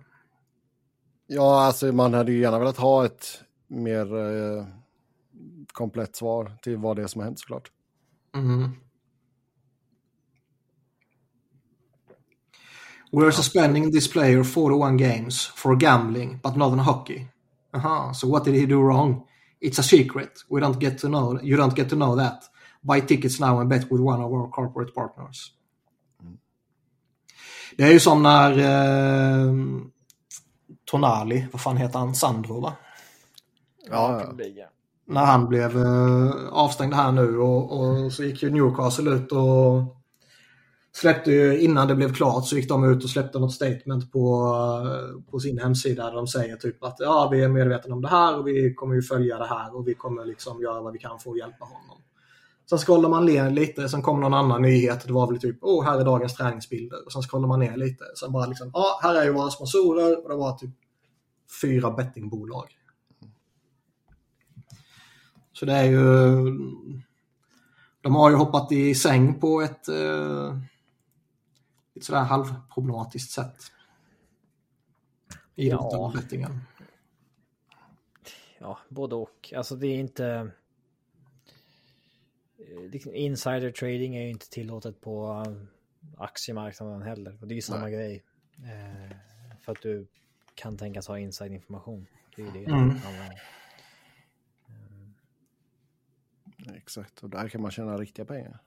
Ja, alltså man hade ju gärna velat ha ett mer eh, komplett svar till vad det är som har hänt såklart. Mm. We're suspending this player 41 games for gambling, but not in hockey. Aha, so what did he do wrong? It's a secret. We don't get to know. You don't get to know that. Buy tickets now and bet with one of our corporate partners. Det är ju som när eh, Tonali, vad fan heter han, Sandro va? Ja, ja. När han blev eh, avstängd här nu och, och, så gick ju Newcastle ut och släppte ju, innan det blev klart så gick de ut och släppte något statement på, eh, på sin hemsida där de säger typ att ja, vi är medvetna om det här och vi kommer ju följa det här och vi kommer liksom göra vad vi kan för att hjälpa honom. Sen scrollar man ner lite, sen kommer någon annan nyhet. Det var väl typ, oh, här är dagens träningsbilder. Och sen scrollar man ner lite. Sen bara liksom, ja, ah, här är ju våra sponsorer. Och det var typ fyra bettingbolag. Så det är ju... De har ju hoppat i säng på ett, eh, ett sådär halvproblematiskt sätt. idrotten Ja. bettingen. Ja, både och. Alltså det är inte... eh, liksom Insider trading är ju inte tillåtet på eh, aktiemarknaden heller. Och det är ju samma Nej. grej. Eh, för att du kan tänkas ha inside-information. Det är ju det. Mm. om. Exakt, och där kan man tjäna riktiga pengar.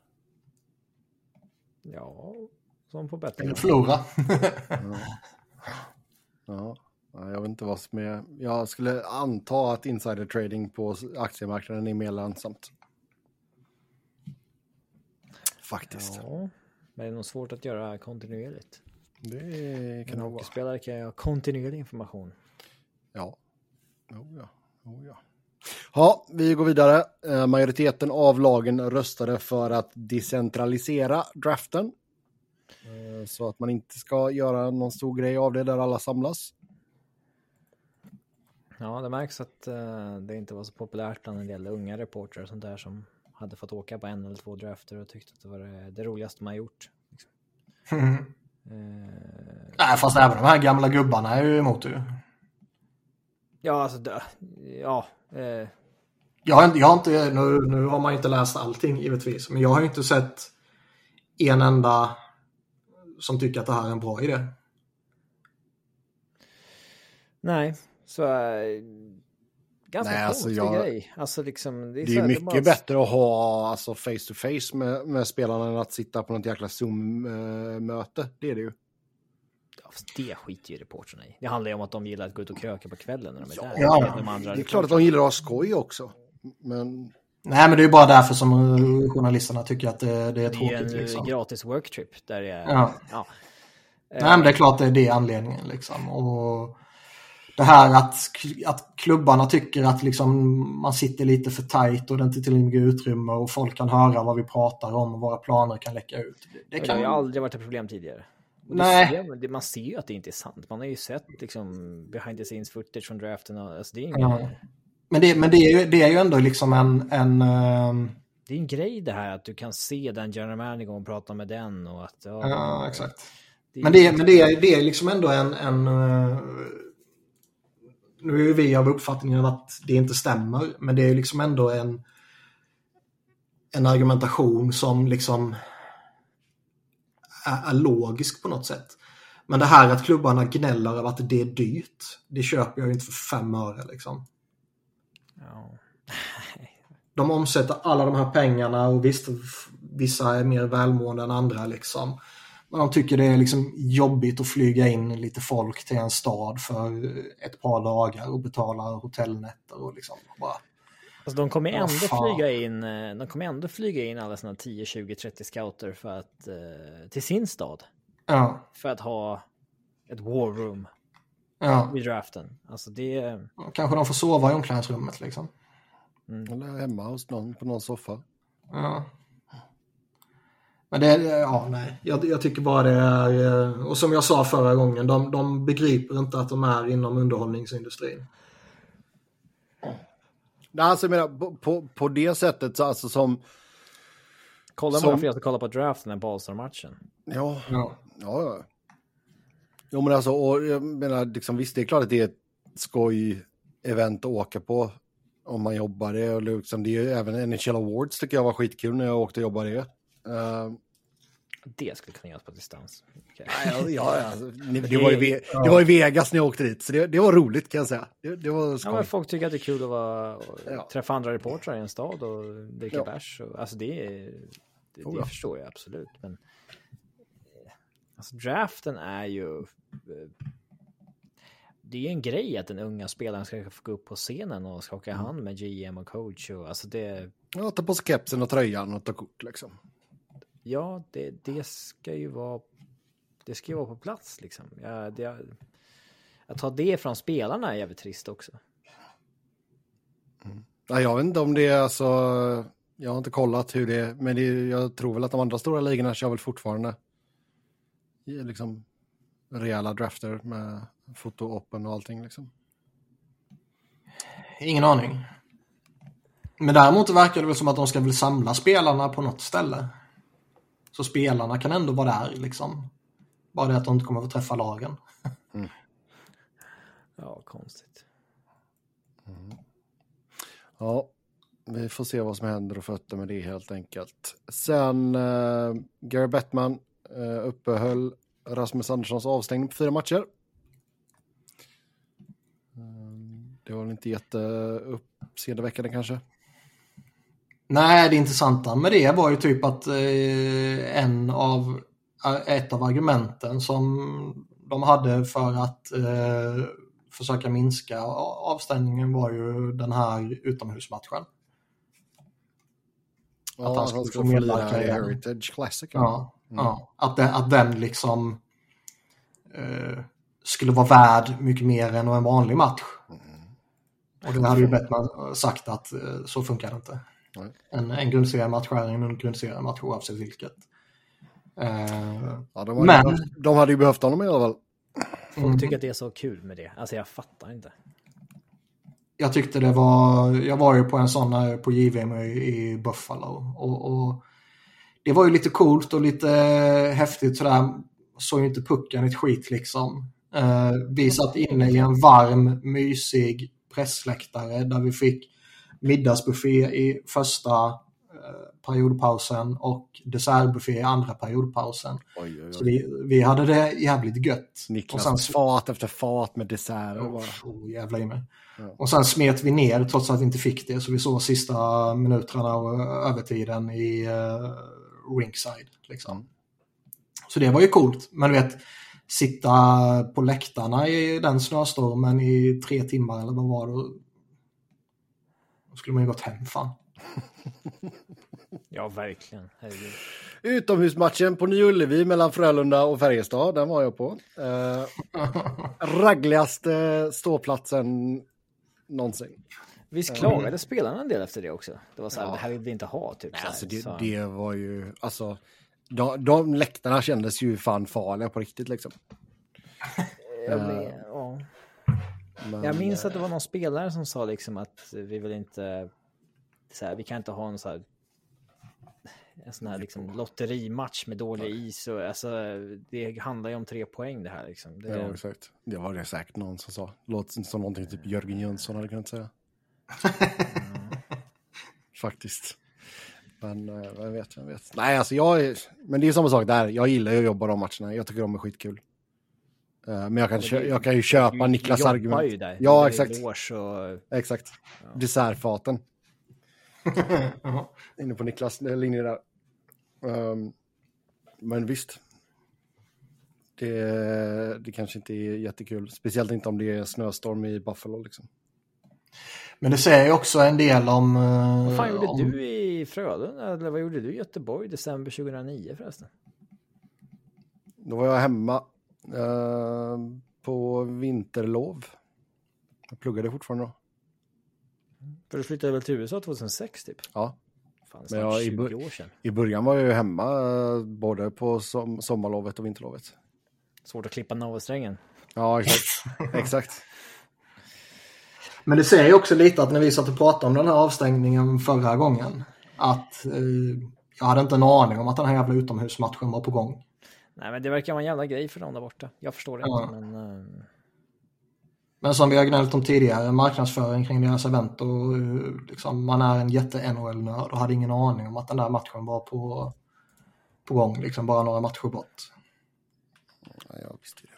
Ja, som på betting. Eller förlora. Ja. Ja, jag vet inte vad som är... Jag skulle anta att insider trading på aktiemarknaden är mer lönsamt. Faktiskt. Ja, men det är nog svårt att göra kontinuerligt. Det kan nog vara. hockeyspelare kan ju ha kontinuerlig information. Ja. Oh, ja. Oh, ja. Ja, vi går vidare. Eh, majoriteten av lagen röstade för att decentralisera draften. Eh, så att man inte ska göra någon stor grej av det där alla samlas. Ja, det märks att eh, det inte var så populärt bland en del unga reportrar och sånt där som hade fått åka på en eller två drafter och tyckte att det var det, det roligaste man gjort. Liksom. Eh, Nej, fast även de här gamla gubbarna är ju emot det ju. ja, alltså, det- ja, eh, Jag har, jag har inte, nu, nu har man inte läst allting givetvis, men jag har inte sett en enda som tycker att det här är en bra idé. nej, så eh, ganska Nej, alltså, jag- grej. Alltså liksom, det är, Det så är här, mycket bara- bättre att ha alltså, face to face med, med spelarna än att sitta på något jäkla Zoom-möte. Det är det ju. Ja, det skiter ju reportrarna i. Det handlar ju om att de gillar att gå ut och kröka på kvällen när de är där. Ja, de andra Det är klart att de gillar att ha skoj också. Men Nej, men det är ju bara därför som eh, journalisterna tycker att det, det är Det är tråkigt. en eh, Liksom. gratis worktrip där det är... Ja. ja. Nej, men det är klart det är det anledningen. Liksom. Och det här att, att klubbarna tycker att liksom man sitter lite för tajt och det inte tillräckligt utrymme och folk kan höra vad vi pratar om och våra planer kan läcka ut. Det, det Det kan har ju aldrig varit ett problem tidigare. Nej. Ser, man ser ju att det inte är sant. Man har ju sett liksom behind the scenes footage från draften. Och, alltså, det, är Ja. Men, det, men det, är ju, det är ju ändå liksom en... en ehm, det är en grej det här att du kan se den general manager och prata med den. Och att, ja, ja, exakt. det- Men det, men det, är, det är liksom ändå en... en eh, nu är ju vi av uppfattningen att det inte stämmer, men det är liksom ändå en, en argumentation som liksom är, är logisk på något sätt. Men det här att klubbarna gnäller över att det är dyrt, det köper jag ju inte för fem öre liksom. De omsätter alla de här pengarna och visst, vissa är mer välmående än andra liksom. Men de tycker det är liksom jobbigt att flyga in lite folk till en stad för ett par dagar och betala hotellnätter och liksom bara... Alltså, de kommer ändå fan. flyga in, eh, de kommer ändå flyga in alla sina 10, 20, 30 scouter för att, eh, till sin stad. Ja, För att ha ett war room ja. vid draften. Alltså det... Kanske de får sova i omklädningsrummet liksom. eller hemma hos någon på någon soffa. Ja. Men det, ja nej, jag, jag tycker bara det är, eh, och som jag sa förra gången, de, de begriper inte att de är inom underhållningsindustrin. Nej, alltså jag menar, på, på, på det sättet så alltså som... Kolla Som- varför jag ska kolla på draften än All-Star-matchen. Ja, Ja. ja, ja. Jo, men alltså, och jag menar, liksom, visst, det är klart att det är ett skoj-event att åka på om man jobbar det. Och liksom, det är ju även NHL Awards tycker jag var skitkul när jag åkte och jobbade det. Uh, Det skulle kunna göras på distans. Okej. ja, ja, alltså, det, det, var i, Ve- det var i Vegas när jag åkte dit, så det, det var roligt kan jag säga. Det, det var Ja, skoj. men folk tycker att det är kul att vara, Ja. träffa andra reportrar i en stad och dricka Ja. bärs. och- Alltså det, är- det, Oh, det ja. förstår jag absolut. Men alltså draften är ju... eh, Det är en grej att den unga spelaren ska få gå upp på scenen och skaka Mm. hand med GM och coach. Och, alltså det, Ja, ta på sig kepsen och tröjan och ta kort liksom. Ja, det, det ska ju vara... Det ska ju vara på plats liksom. Ja, det, att ta det från spelarna är jävligt trist också. Ja, jag vet inte om det är alltså... Jag har inte kollat hur det är, men det jag tror väl att de andra stora ligorna kör väl fortfarande i liksom rejäla drafter med foto-open och allting liksom. Ingen aning. Men däremot verkar det väl som att de ska väl samla spelarna på något ställe. Så spelarna kan ändå vara där liksom. Bara det att de inte kommer att få träffa lagen. Ja, konstigt. Ja, vi får se vad som händer och fötter med det helt enkelt. Sen uh, Gary Bettman uh, uppehöll Rasmus Anderssons avstängning på fyra matcher. Um, det var väl inte jätteuppseendeväckande kanske. Nej, det intressanta med det var ju typ att eh, en av, ett av argumenten som de hade för att eh, försöka minska avstängningen var ju den här utomhusmatchen. Ja, att han skulle, få lira i Heritage Classic. Ja, mm. ja. Att, den, att den liksom eh, skulle vara värd mycket mer än en vanlig match. Mm. Och det hade ju Bettman sagt att eh, så funkar det inte. En, en grundseriematch är en grundseriematch oavsett vilket. Eh, ja, de, hade men... de hade ju behövt honom i alla fall. Folk mm. tycker att det är så kul med det. Alltså jag fattar inte. Jag tyckte det var, jag var ju på en sån på JVM i, Buffalo. Och, och, det var ju lite coolt och lite häftigt sådär. Såg ju inte pucken ett skit liksom. Eh, vi satt inne i en varm, mysig pressläktare där vi fick middagsbuffé i första eh, periodpausen och dessertbuffé i andra periodpausen. Oj, oj, oj. Så vi, vi hade det jävligt gött. Niklas och sen, fat efter fat med dessert. Oh, oh, jävla i mig. Ja. Och sen smet vi ner trots att vi inte fick det. Så vi såg sista minuterna och övertiden i uh, ringside. Liksom. Mm. Så det var ju coolt. Men du vet, sitta på läktarna i den snöstormen i tre timmar eller vad var det? Skulle man ju gått hem fan. ja, verkligen. Herregud. Utomhusmatchen på Ny Ullevi mellan Frölunda och Färjestad, den var jag på. Eh, raggligaste ståplatsen någonsin. Visst klagade mm. spelarna en del efter det också? Det var så här, ja. det här vill vi inte ha. Typ, Nej, alltså det, så. det var ju, alltså, de, de läktarna kändes ju fan farliga på riktigt liksom. Jag, men, ja. Men, jag minns att det var någon spelare som sa liksom att vi vill inte, så här, vi kan inte ha en så här en sån här liksom lotterimatch med dålig is och alltså det handlar ju om tre poäng det här liksom. Det... Ja, exakt. Det var det säkert någon som sa. Låter som någonting typ Jörgen Jönsson hade kunnat säga. Faktiskt. Men eh, vem vet, vem vet. Nej, alltså jag, men det är samma sak där. Jag gillar ju att jobba de matcherna. Jag tycker de är skitkul. Eh, men jag kan, det, jag kan ju köpa du, Niklas argument. Ju där. Ja, exakt. Och... Exakt. Ja. Dessertfaten. Inne på Niklas linje där. Um, men visst. Det, det kanske inte är jättekul. Speciellt inte om det är snöstorm i Buffalo. Liksom. Men det säger också en del om... Uh, vad fan gjorde om... du i Frölunda? Eller vad gjorde du i Göteborg december 2009 förresten? Då var jag hemma uh, på vinterlov. Jag pluggade fortfarande då. För du flyttade väl till USA 2006 typ? Ja. Fan, Men jag, 20 i, år sedan. I början var jag ju hemma uh, både på som, sommarlovet och vinterlovet. Svårt att klippa navelsträngen. Ja, exakt. exakt. Men det säger också lite att när vi satt och pratade om den här avstängningen förra gången, att eh, jag hade inte en aning om att den här jävla utomhusmatchen var på gång. Nej, men det verkar vara en jävla grej för dem där borta. Jag förstår det ja. inte, men... Uh... Men som vi har gnällt om tidigare, marknadsföring kring deras event och eh, liksom, man är en jätte-NHL-nörd och hade ingen aning om att den där matchen var på, på gång, liksom bara några matcher bort. Ja, jag visste det.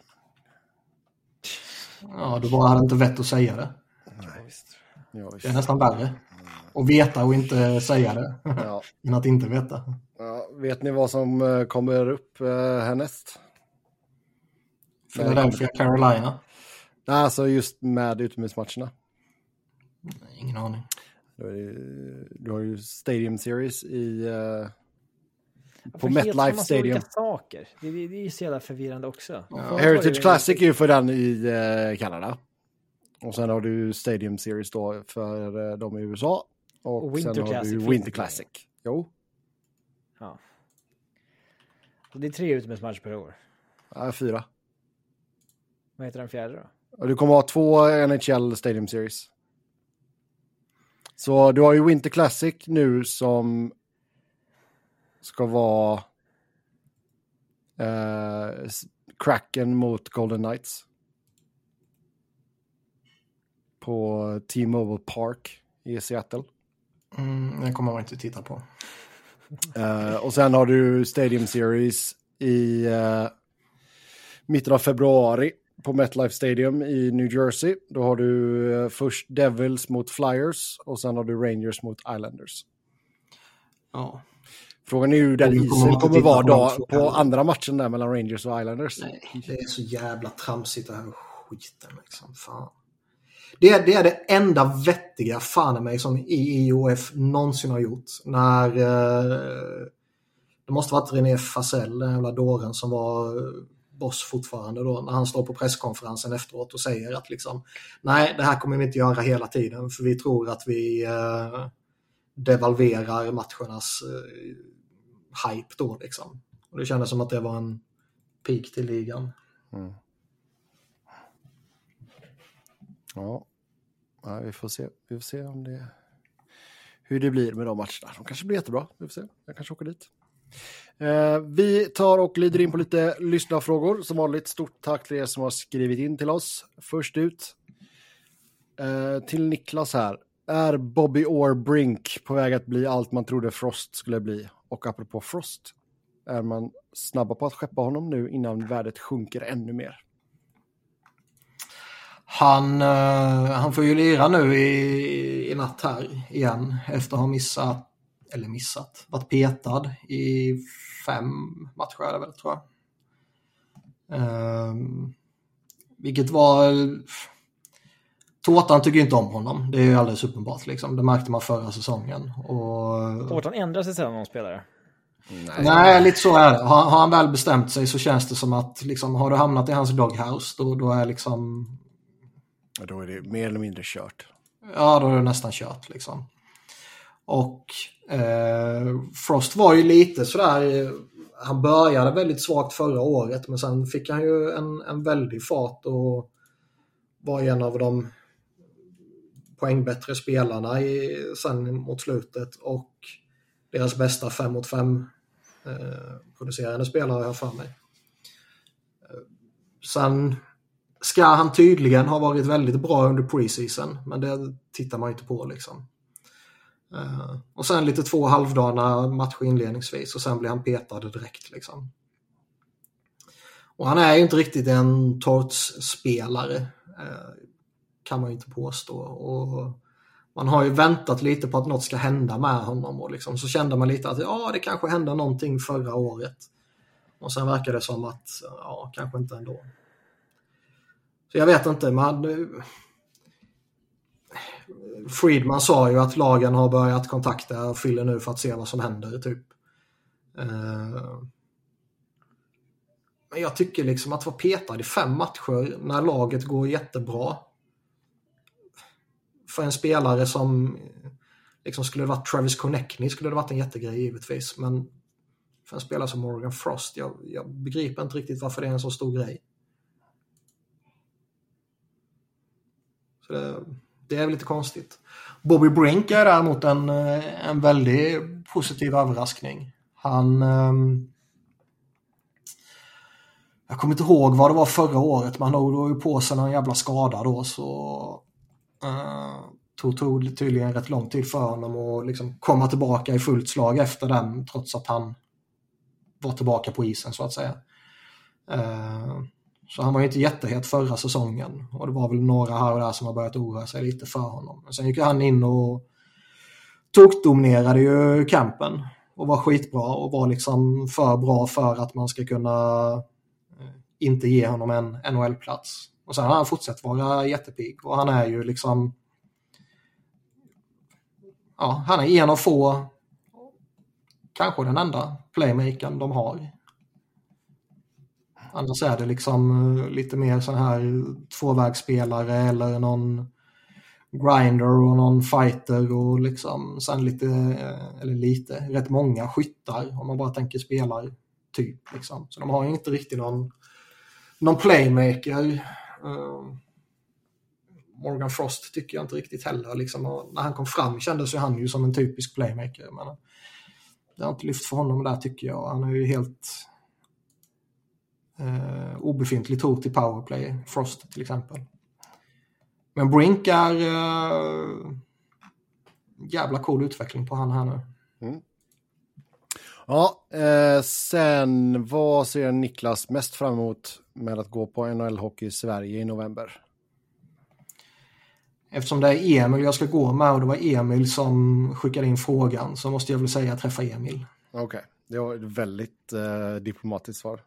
Ja, du bara hade inte vett att säga det. Ja, visst. Ja, visst. Det är nästan värre. Att veta och inte säga det. Ja. än att inte veta. Ja, vet ni vad som eh, kommer upp eh, härnäst? Philadelphia, Carolina. Nej, alltså just med utomhusmatcherna. Ingen aning. Du har ju Stadium Series i... Uh, på MetLife Stadium. Olika saker. Det, det, det är så jävla förvirrande också. Ja. Heritage Classic är ju för den i uh, Kanada. Och sen har du Stadium Series då för uh, de i USA. Och, och sen har du Winter Classic. Jo. Ja. Och det är tre utomhusmatcher per år. Ja, fyra. Vad heter den fjärde då? Du kommer ha två NHL Stadium Series. Så du har ju Winter Classic nu som ska vara eh, Kraken mot Golden Knights. på T-Mobile Park i Seattle. Mm, det kommer man inte titta på. Uh, och sen har du Stadium Series i uh, mitten av februari på MetLife Stadium i New Jersey. Då har du uh, först Devils mot Flyers och sen har du Rangers mot Islanders. Ja. Frågan är hur den isen kommer vara då på andra matchen där mellan Rangers och Islanders. Nej, det är så jävla tramsigt det här skiten liksom. Fan. Det är, det är det enda vettiga fan i mig som IOF någonsin har gjort. När eh, det måste varit René Fasell, den jävla dåren som var eh, boss fortfarande då, när han står på presskonferensen efteråt och säger att liksom nej, det här kommer vi inte göra hela tiden för vi tror att vi eh, devalverar matchernas eh, hype då liksom. Och det kändes som att det var en peak till ligan. Mm. Ja. ja, vi får se. Vi får se om det, hur det blir med de matcherna. De kanske blir jättebra. Vi får se. Jag kanske åker dit. Eh, vi tar och glider in på lite lyssnarfrågor. Som vanligt, stort tack till er som har skrivit in till oss. Först ut eh, till Niklas här. Är Bobby Orr Brink på väg att bli allt man trodde Frost skulle bli? Och apropå Frost, är man snabba på att skeppa honom nu innan värdet sjunker ännu mer? Han, uh, han får ju lira nu i, i natt här igen efter att ha missat, eller missat, varit petad i fem matcher är det väl tror jag. Uh, vilket var... Tårtan tycker inte om honom, det är ju alldeles uppenbart. Liksom. Det märkte man förra säsongen. Och... Tårtan ändrar sig sällan någon spelare. Nej. Nej, lite så är det. Har, har, han väl bestämt sig så känns det som att liksom, har du hamnat i hans doghouse då, då är liksom då är det mer eller mindre kört. Ja, då är det nästan kört liksom. Och eh, Frost var ju lite sådär, eh, han började väldigt svagt förra året men sen fick han ju en, en väldig fart och var en av de poängbättre spelarna i, sen mot slutet och deras bästa 5 mot 5 eh, producerande spelare har jag för mig. Eh, sen ska han tydligen ha varit väldigt bra under preseason, men det tittar man ju inte på liksom. Uh, och sen lite två halvdana matcher inledningsvis och sen blir han petad direkt liksom. Och han är ju inte riktigt en torts-spelare, uh, kan man ju inte påstå. Och man har ju väntat lite på att något ska hända med honom och liksom, så kände man lite att ja, det kanske hände någonting förra året. Och sen verkar det som att, ja, kanske inte ändå. Så jag vet inte, man... Friedman sa ju att lagen har börjat kontakta Fille nu för att se vad som händer, typ. Eh, men jag tycker liksom att vara petad i fem matcher när laget går jättebra. För en spelare som liksom skulle det varit Travis Connectney skulle det varit en jättegrej givetvis. Men för en spelare som Morgan Frost, jag, jag begriper inte riktigt varför det är en så stor grej. Så det, det, är väl lite konstigt. Bobby Brink är däremot en, eh, en väldigt positiv överraskning. Han... Um, jag kommer inte ihåg vad det var förra året, men han drog ju på sig någon jävla skada då så... Uh, tog, tog tydligen rätt lång tid för honom att liksom komma tillbaka i fullt slag efter den trots att han var tillbaka på isen så att säga. Uh, så han var ju inte jättehet förra säsongen och det var väl några här och där som har börjat oroa sig lite för honom. Men sen gick han in och tokdominerade ju campen och var skitbra och var liksom för bra för att man ska kunna eh, inte ge honom en NHL-plats. Och sen har han fortsatt vara jättepig och han är ju liksom ja, han är en av få, kanske den enda playmakern de har Annars är det liksom eh, lite mer sån här tvåvägsspelare eller någon grinder och någon fighter och liksom sen lite, eh, eller lite, rätt många skyttar om man bara tänker spelartyp. Liksom. Så de har ju inte riktigt någon, någon playmaker. Eh, Morgan Frost tycker jag inte riktigt heller. Liksom, när han kom fram kändes ju han ju som en typisk playmaker. Men det har inte lyft för honom där tycker jag. Han är ju helt eh, obefintligt hot i powerplay, Frost till exempel. Men Brink är uh, jävla cool utveckling på han här nu. Mm. Ja, eh, sen vad ser Niklas mest fram emot med att gå på NHL-hockey i Sverige i november? Eftersom det är Emil jag ska gå med och det var Emil som skickade in frågan så måste jag väl säga träffa Emil. Okej, okay. det var ett väldigt eh, diplomatiskt svar.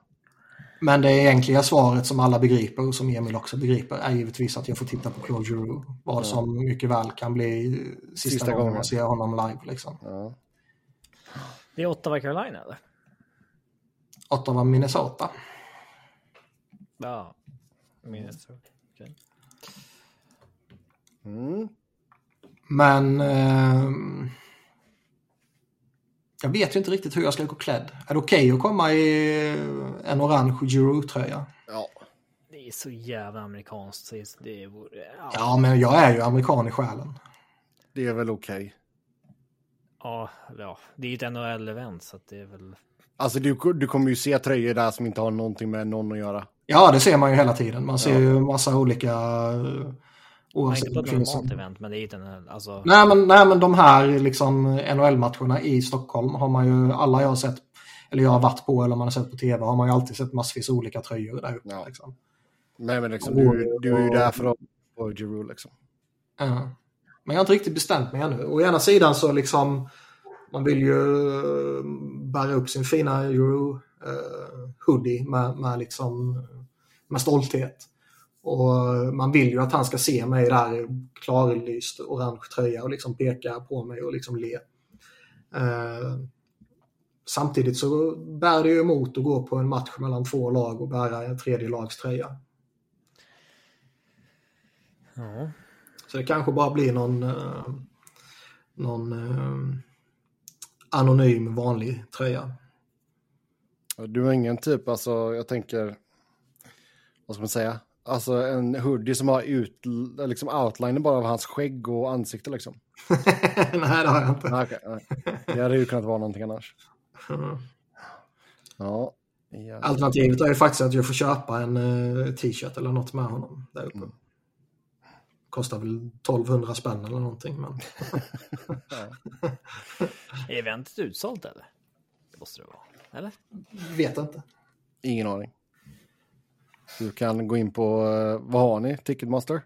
Men det egentliga svaret som alla begriper och som Emil också begriper är givetvis att jag får titta på Claude Giroux. Vad ja. som mycket väl kan bli sista, sista gången man ser honom live. Liksom. Ja. Det är Ottawa Carolina eller? Ottawa Minnesota. Ja, Minnesota. Okay. Mm. Men eh, jag vet ju inte riktigt hur jag ska gå klädd. Är det okej okay att komma i en orange Giroux-tröja? Ja. Det är så jävla amerikanskt. Det vore, ja. ja, men jag är ju amerikan i själen. Det är väl okej. Okay. Ja, ja, det är ju ett NHL-event så det är väl... Alltså du, du kommer ju se tröjor där som inte har någonting med någon att göra. Ja, det ser man ju hela tiden. Man ser ja. ju massa olika Oavsett inte på ett normalt event, men det är inte en, alltså... nej, men, nej, men de här liksom, NHL-matcherna i Stockholm har man ju, alla jag har sett, eller jag har varit på eller man har sett på tv, har man ju alltid sett massvis olika tröjor där uppe. Ja. Liksom. Nej, men liksom, du, du är ju där för att få Giroud liksom. Ja. Men jag har inte riktigt bestämt mig ännu. Å ena sidan så liksom, man vill ju eh, bära upp sin fina Euro uh, hoodie med, med, liksom, med stolthet. Och man vill ju att han ska se mig där klarlyst orange tröja och liksom peka på mig och liksom le. Eh, samtidigt så bär det ju emot att gå på en match mellan två lag och bära en tredje lags tröja. Ja. Så det kanske bara blir någon, eh, någon eh, anonym vanlig tröja. Du har ingen typ, alltså jag tänker, vad ska man säga? Alltså en hoodie som har ut, liksom outlinen bara av hans skägg och ansikte liksom. nej, det har jag inte. Okay, nej. Det hade ju kunnat vara någonting annars. Mm. Ja, ja. Alternativet är ju faktiskt att jag får köpa en uh, t-shirt eller något med honom där uppe. Mm. Kostar väl 1200 spänn eller någonting. Men... är eventet utsålt eller? Det måste det vara. Eller? Vet inte. Ingen aning. Du kan gå in på, eh, vad har ni? Ticketmaster?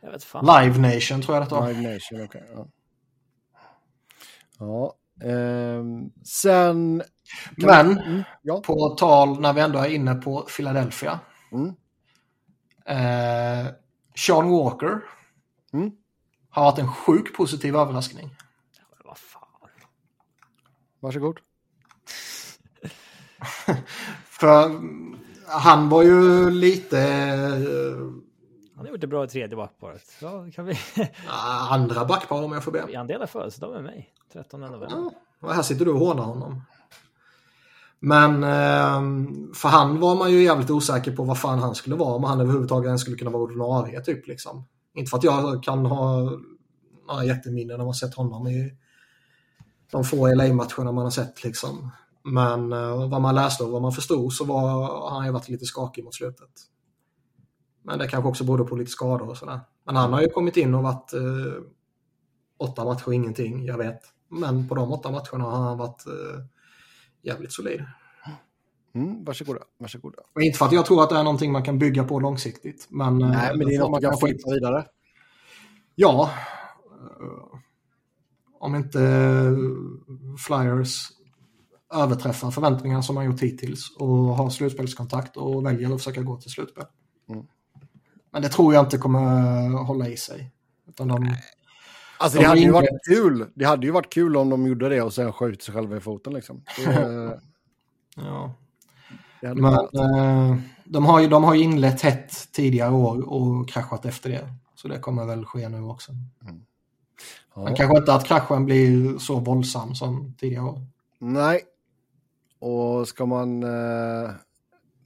Jag vet fan. Live Nation tror jag det var. Live Nation, okej. Okay, ja. ja eh, sen... Men, mm, ja. på tal när vi ändå är inne på Philadelphia. Mm. Eh, Sean Walker mm. har varit en sjuk positiv överraskning. Vad fan. Varsågod. För han var ju lite... Han har gjort det bra i tredje backparet. Ja, kan vi... Andra backpar om jag får be. Han delar födelsedag med mig. 13 november. Ja, och här sitter du och hånar honom. Men ehm, för han var man ju jävligt osäker på vad fan han skulle vara. Om han överhuvudtaget ens skulle kunna vara ordinarie typ liksom. Inte för att jag kan ha några jätteminnen av att sett honom i de få LA-matcherna man har sett liksom. Men uh, vad man läste och vad man förstod så var han ju varit lite skakig mot slutet. Men det kanske också berodde på lite skador och sådär. Men han har ju kommit in och varit uh, åtta matcher ingenting, jag vet. Men på de åtta matcherna har han varit uh, jävligt solid. Mm, varsågoda, varsågoda. Och inte för att jag tror att det är någonting man kan bygga på långsiktigt. Men, Nej, men det är något man kan flytta vidare. Ja. Om inte Flyers överträffar förväntningarna som man gjort hittills och har slutspelskontakt och väljer att försöka gå till slutspel. Mm. Men det tror jag inte kommer hålla i sig. Utan de, alltså de det hade ju varit kul. Det hade ju varit kul om de gjorde det och sen sköt sig själva i foten liksom. Det, ja. Det Men eh, de, har ju, de har ju inlett hett tidigare år och kraschat efter det. Så det kommer väl ske nu också. Mm. Ja. Men kanske inte att kraschen blir så våldsam som tidigare år. Nej, och ska man eh,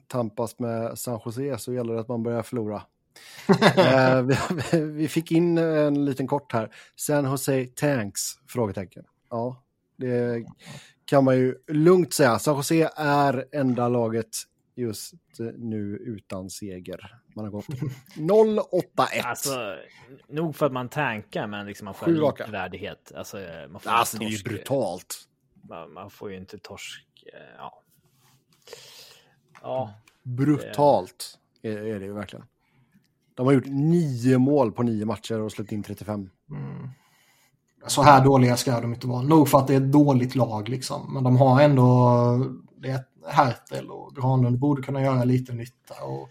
tampas med San Jose så gäller det att man börjar förlora. eh, vi, vi, fick in en liten kort här. San Jose Tanks? Frågetecken. Ja, det kan man ju lugnt säga. San Jose är enda laget just nu utan seger. Man har gått 0-8-1. Alltså, nog för att man tankar, men liksom man får en raka. likvärdighet. Alltså, man får Alltså det är ju brutalt. Man, man får ju inte torsk. Eh, Ja. Ja, Brutalt är, är det ju verkligen. De har gjort nio mål på nio matcher och släppt in 35. Så här dåliga ska de inte vara. Nog för att det är ett dåligt lag liksom. Men de har ändå... Det är Hertel och Granlund borde kunna göra lite nytta. Och,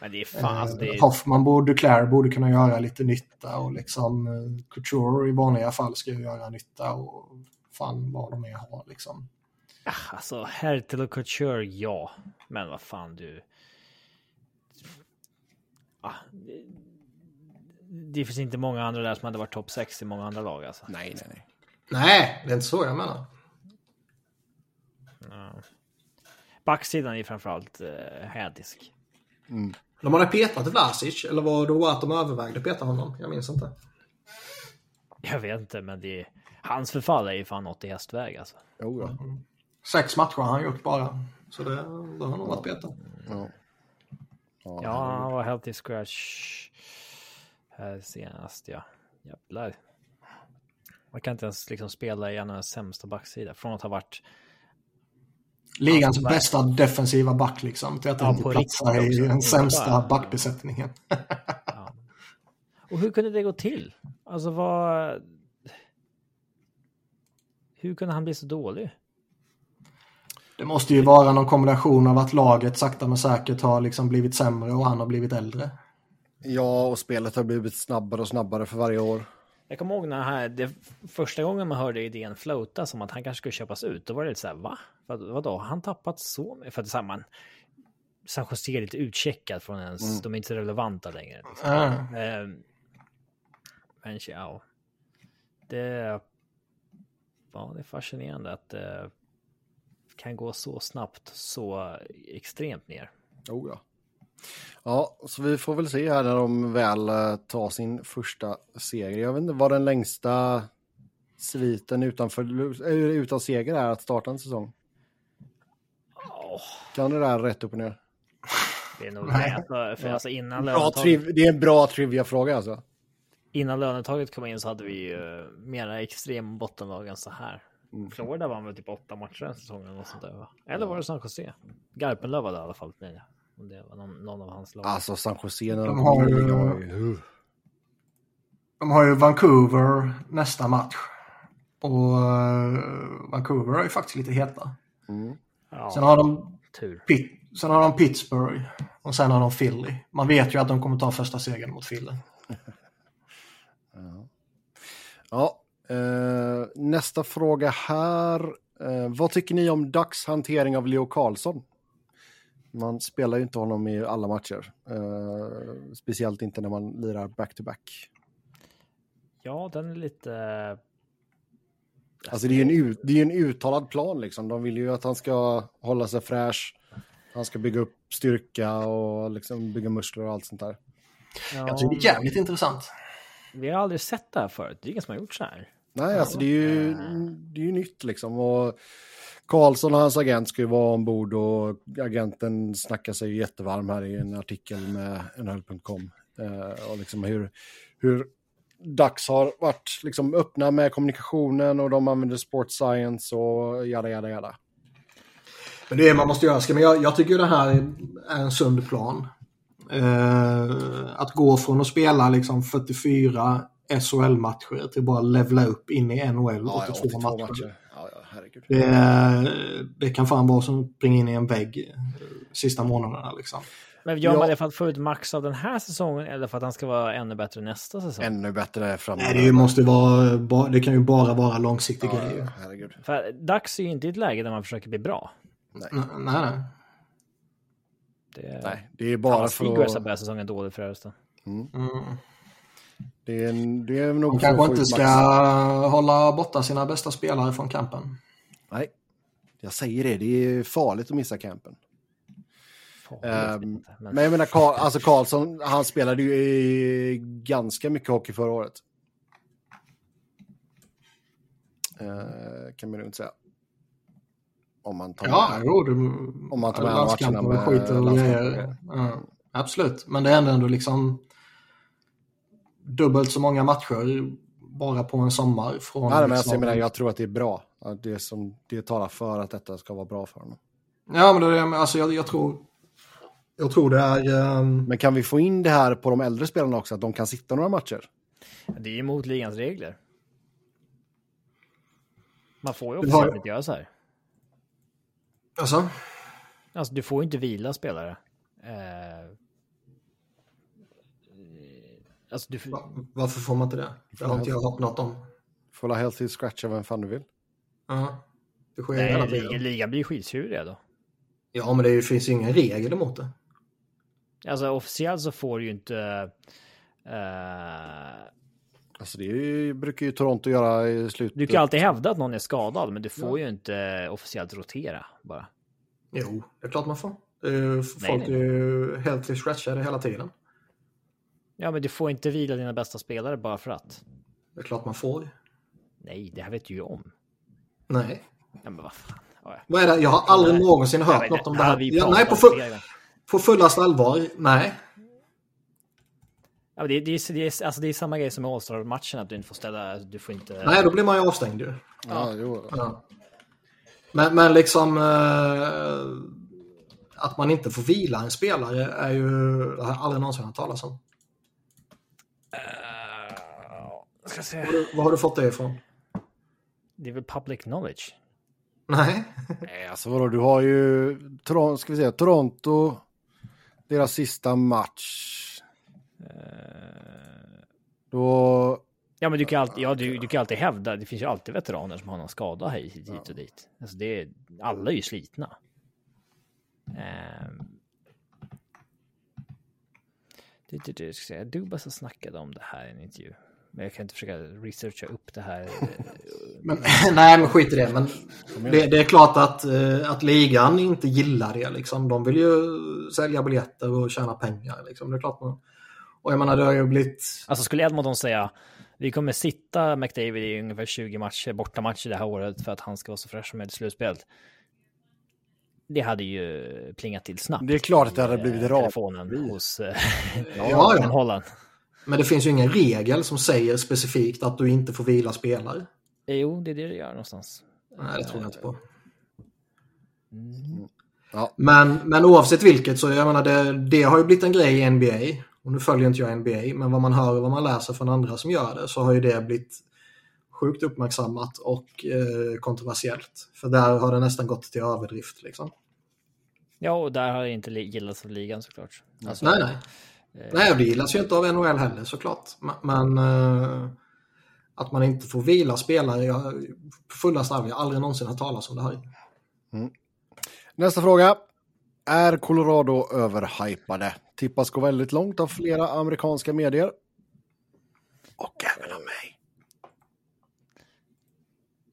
men det är fan, alltså, det eh, är, Hoffman borde, Duclair borde kunna göra lite nytta. Och liksom eh, Couture i vanliga fall ska ju göra nytta. Och fan vad de är har liksom. Ah, alltså Hertel och Couture, ja. Men vad fan du. Ah, det, det finns inte många andra där som hade varit topp 6 i många andra lag alltså. Nej, nej, nej. Nej, det är inte så jag menar. Backsidan är framförallt eh, hädisk. De hade petat Vlasic, eller var det att de övervägde peta honom? Jag minns inte. Jag vet inte, men det hans förfall är ju fan något i hästväg alltså. Jo, ja. Sex matcher har han gjort bara. Så det, det har nog varit petad. Ja. Ja, Ja, han var healthy scratch här senast, ja. Jävlar. Man kan inte ens liksom spela i en av de sämsta backsida från att ha varit Ligans Ja, bästa defensiva back liksom. Till att Ja, han inte platsar i den sämsta Ja. backbesättningen. Och hur kunde det gå till? Alltså vad... Hur kunde han bli så dålig? Det måste ju vara någon kombination av att laget sakta men säkert har liksom blivit sämre och han har blivit äldre. ja, och spelet har blivit snabbare och snabbare för varje år. Jag kommer ihåg när här, det första gången man hörde idén floata som att han kanske skulle köpas ut, då var det lite så här, va? Vad, vadå, har han tappat så mycket? För att här, man, San Jose är lite utcheckad från ens, de är inte relevanta längre. Liksom. Mm. Ehm, men ja, det, ja, det är fascinerande att det kan gå så snabbt, så extremt ner. Oh, ja. ja, så vi får väl se här när de väl eh, tar sin första seger. Jag vet inte vad den längsta sviten utanför, äh, utan seger är att starta en säsong. Åh, Kan det där rätt upp och ner? det är nog Nej. det. Alltså, för alltså innan, Bra lönetaget, triv, det är en bra trivia-fråga alltså. innan lönetaget kom in så hade vi ju mera extrem bottenlag än så här. Florida vann väl typ åtta matcher den säsongen. Och sånt där, va? Eller var det San Jose? Garpenlöv var det i alla fall. Nej, om det var någon, någon av hans lag. Alltså San Jose när de De har ju-. De har ju Vancouver nästa match. Och eh, Vancouver är ju faktiskt lite heta. ja, Sen har de tur. Pit- Sen har de Pittsburgh och sen har de Philly. Man vet ju att de kommer ta första segern mot Philly. Ja, eh, nästa fråga här. Eh, vad tycker ni om Ducks hantering av Leo Karlsson? Man spelar ju inte honom i alla matcher. Eh, speciellt inte när man lirar back-to-back. Ja, den är lite... Alltså det är ju en, ut, det är en uttalad plan liksom. De vill ju att han ska hålla sig fräsch. Han ska bygga upp styrka och liksom bygga muskler och allt sånt där. Ja, Jag tycker det är jävligt intressant. Vi har aldrig sett det här förut. Det är ingen som har gjort så här. Nej, alltså det är ju, det är ju nytt liksom. Och Karlsson och hans agent ska ju vara ombord och agenten snackar sig jättevarm här i en artikel med NHL.com. Eh, och liksom hur, hur Dax har varit liksom öppna med kommunikationen och de använder sports science och jada jada jada. Men det är man måste göra. Man, jag, jag tycker det här är en sund plan. Eh, att gå från att spela liksom 44 SHL-matcher till bara levla upp in i NHL Ja, 82, 82 matcher. matcher. Ja, ja. Det, det kan fan vara som springa in i en vägg eh, sista månaderna liksom. Men gör Ja. man det för att få ut max av den här säsongen eller för att han ska vara ännu bättre nästa säsong? Ännu bättre framöver. Nej, det måste vara, det kan ju bara vara långsiktiga Ja, grejer. ja, herregud. För Dax är ju inte i ett läge där man försöker bli bra. Nej, nej. Det, Nej, det är bara för att... börjat säsongen dåligt för övrigt. Mm. Det är, det är nog De kanske inte ska max. hålla borta sina bästa spelare från campen. Nej, jag säger det. Det är farligt att missa Ehm, inte, men... Men jag menar, Karl, alltså Karlsson, han spelade ju ganska mycket hockey förra året. Eh, kan man lugnt säga. Om man tar Ja, med, jo, du, om man tar med matcherna och skit och med grejer. Ja, absolut, men det är ändå liksom dubbelt så många matcher bara på en sommar. Från Nej, men alltså, liksom... jag, menar, jag tror att det är bra. Det, som, det talar för att detta ska vara bra för honom. Ja, men det, är- alltså, jag, jag, tror, jag tror det är... ehm, Men kan vi få in det här på de äldre spelarna också, att de kan sitta några matcher? Det är emot ligans regler. Man får ju officiellt inte göra så här. Alltså, Alltså, du får ju inte vila spelare. Eh, alltså, du, va- varför får man inte det? Det har inte jag hört något om. Får la helt till scratcha vem fan du vill. Ja, det sker hela nej, tiden. ligan, blir skitsur då. Ja, men det finns ju ingen regel emot det. Alltså officiellt så får du ju inte... eh, Alltså det ju, brukar ju Toronto göra i slutet. du kan alltid hävda att någon är skadad, men du får ju inte officiellt rotera bara. Jo, det är klart man får. Ju, folk nej. är ju helt scratchade hela tiden. Ja, men du får inte vila dina bästa spelare bara för att. Det är klart man får. Nej, det här vet du ju om. Nej. Ja, men vad fan. Ja, ja. Vad är det? Jag har aldrig Nej. någonsin hört vet något om det det här. vi Ja, nej, på, full, på fullaste allvar. Nej. Ja, det, det, är, det, är, alltså det är samma grej som i All-Star-matchen, att du inte får ställa... Du får inte... Nej, då blir man ju avstängd ju. Ja, jo. Ja. Men, men liksom eh, att man inte får vila en spelare är ju, det har jag aldrig någonsin hört talas om. Eh, ska se. Var har du- du fått det ifrån? Det är väl public knowledge? Nej. Nej, alltså vadå, du har ju Toronto, ska vi säga, Toronto, deras sista match. Då, Ja, men du kan, alltid, ja, du, du kan alltid hävda, det finns ju alltid veteraner som har någon skada hit, hit och dit. Alltså det är, alla är ju slitna. Um, det, det, det, ska säga, Dubas snackade om det här i en intervju. Men jag kan inte försöka researcha upp det här. Men, nej, men skit i det. Men det, det är klart att, eh, att ligan inte gillar det. Liksom. De vill ju sälja biljetter och tjäna pengar. Liksom. Det är klart man... Och jag menar, det har ju blivit... Alltså skulle Edmonton säga, vi kommer sitta McDavid i ungefär 20 matcher, bortamatcher det här året för att han ska vara så fräsch med i slutspelet. Det hade ju plingat till snabbt. det är klart att det hade blivit eh, rap. telefonen hos eh, Ja, ja. Holland. Men det finns ju ingen regel som säger specifikt att du inte får vila spelare. Jo, det är det det gör någonstans. Nej, det tror jag inte på. Mm. Ja. Men, men oavsett vilket så jag menar det, det har ju blivit en grej i NBA. Och nu följer inte jag NBA, men vad man hör och vad man läser från andra som gör det så har ju det blivit sjukt uppmärksammat och eh, kontroversiellt. För där har det nästan gått till överdrift liksom. Ja, och där har det inte gillats av ligan såklart. Alltså, Nej, nej. Nej, det gillas ju inte av NHL heller såklart. Men, men eh, att man inte får vila spelare, jag på fullaste allvar, jag har aldrig någonsin hört talas om det här. Nästa fråga. Är Colorado överhypade? Tippas gå väldigt långt av flera amerikanska medier. Och även av mig.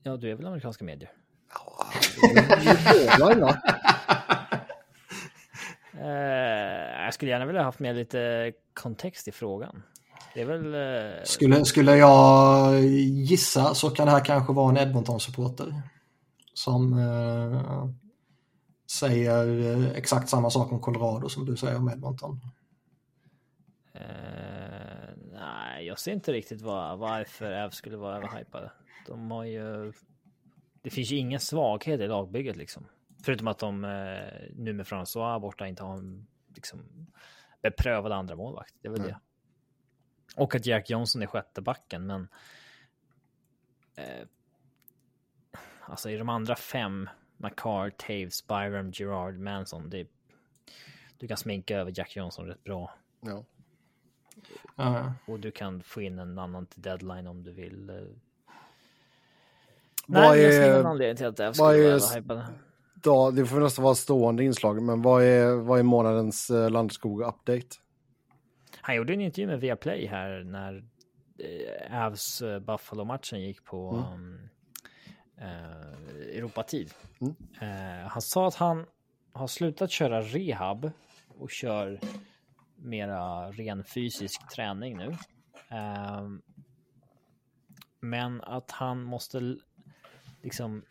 Ja, du är väl amerikanska medier? Båda, ja. Eh, jag skulle gärna vilja ha haft med lite kontext i frågan. Det är väl... Eh, Skulle, skulle jag gissa så kan det här kanske vara en Edmonton-supporter. Som eh, säger eh, exakt samma sak om Colorado som du säger om Edmonton. eh, nej, jag ser inte riktigt var, varför Avs skulle vara överhypade. De har ju... Det finns ju ingen svaghet i lagbygget liksom. Förutom att de eh, nu med François borta inte har en liksom, beprövad andra målvakt. Det är väl det. Och att Jack Johnson är sjätte backen, men... Eh, alltså i de andra fem, McCarr, Taves, Byram, Gerard, Manson, det, du kan sminka över Jack Johnson rätt bra. ja. Eh, Och du kan få in en annan till deadline om du vill. eh. Vad Nej, jag ser ingen är, anledning till att vad är- då, det får nästan vara stående inslag, men vad är, vad är månadens uh, Landskog-update? Han gjorde en intervju med Viaplay här när eh, Avs eh, Buffalo-matchen gick på um, eh, Europatid. Mm. Eh, han sa att han har slutat köra rehab och kör mera ren fysisk träning nu. Ehm, men att han måste liksom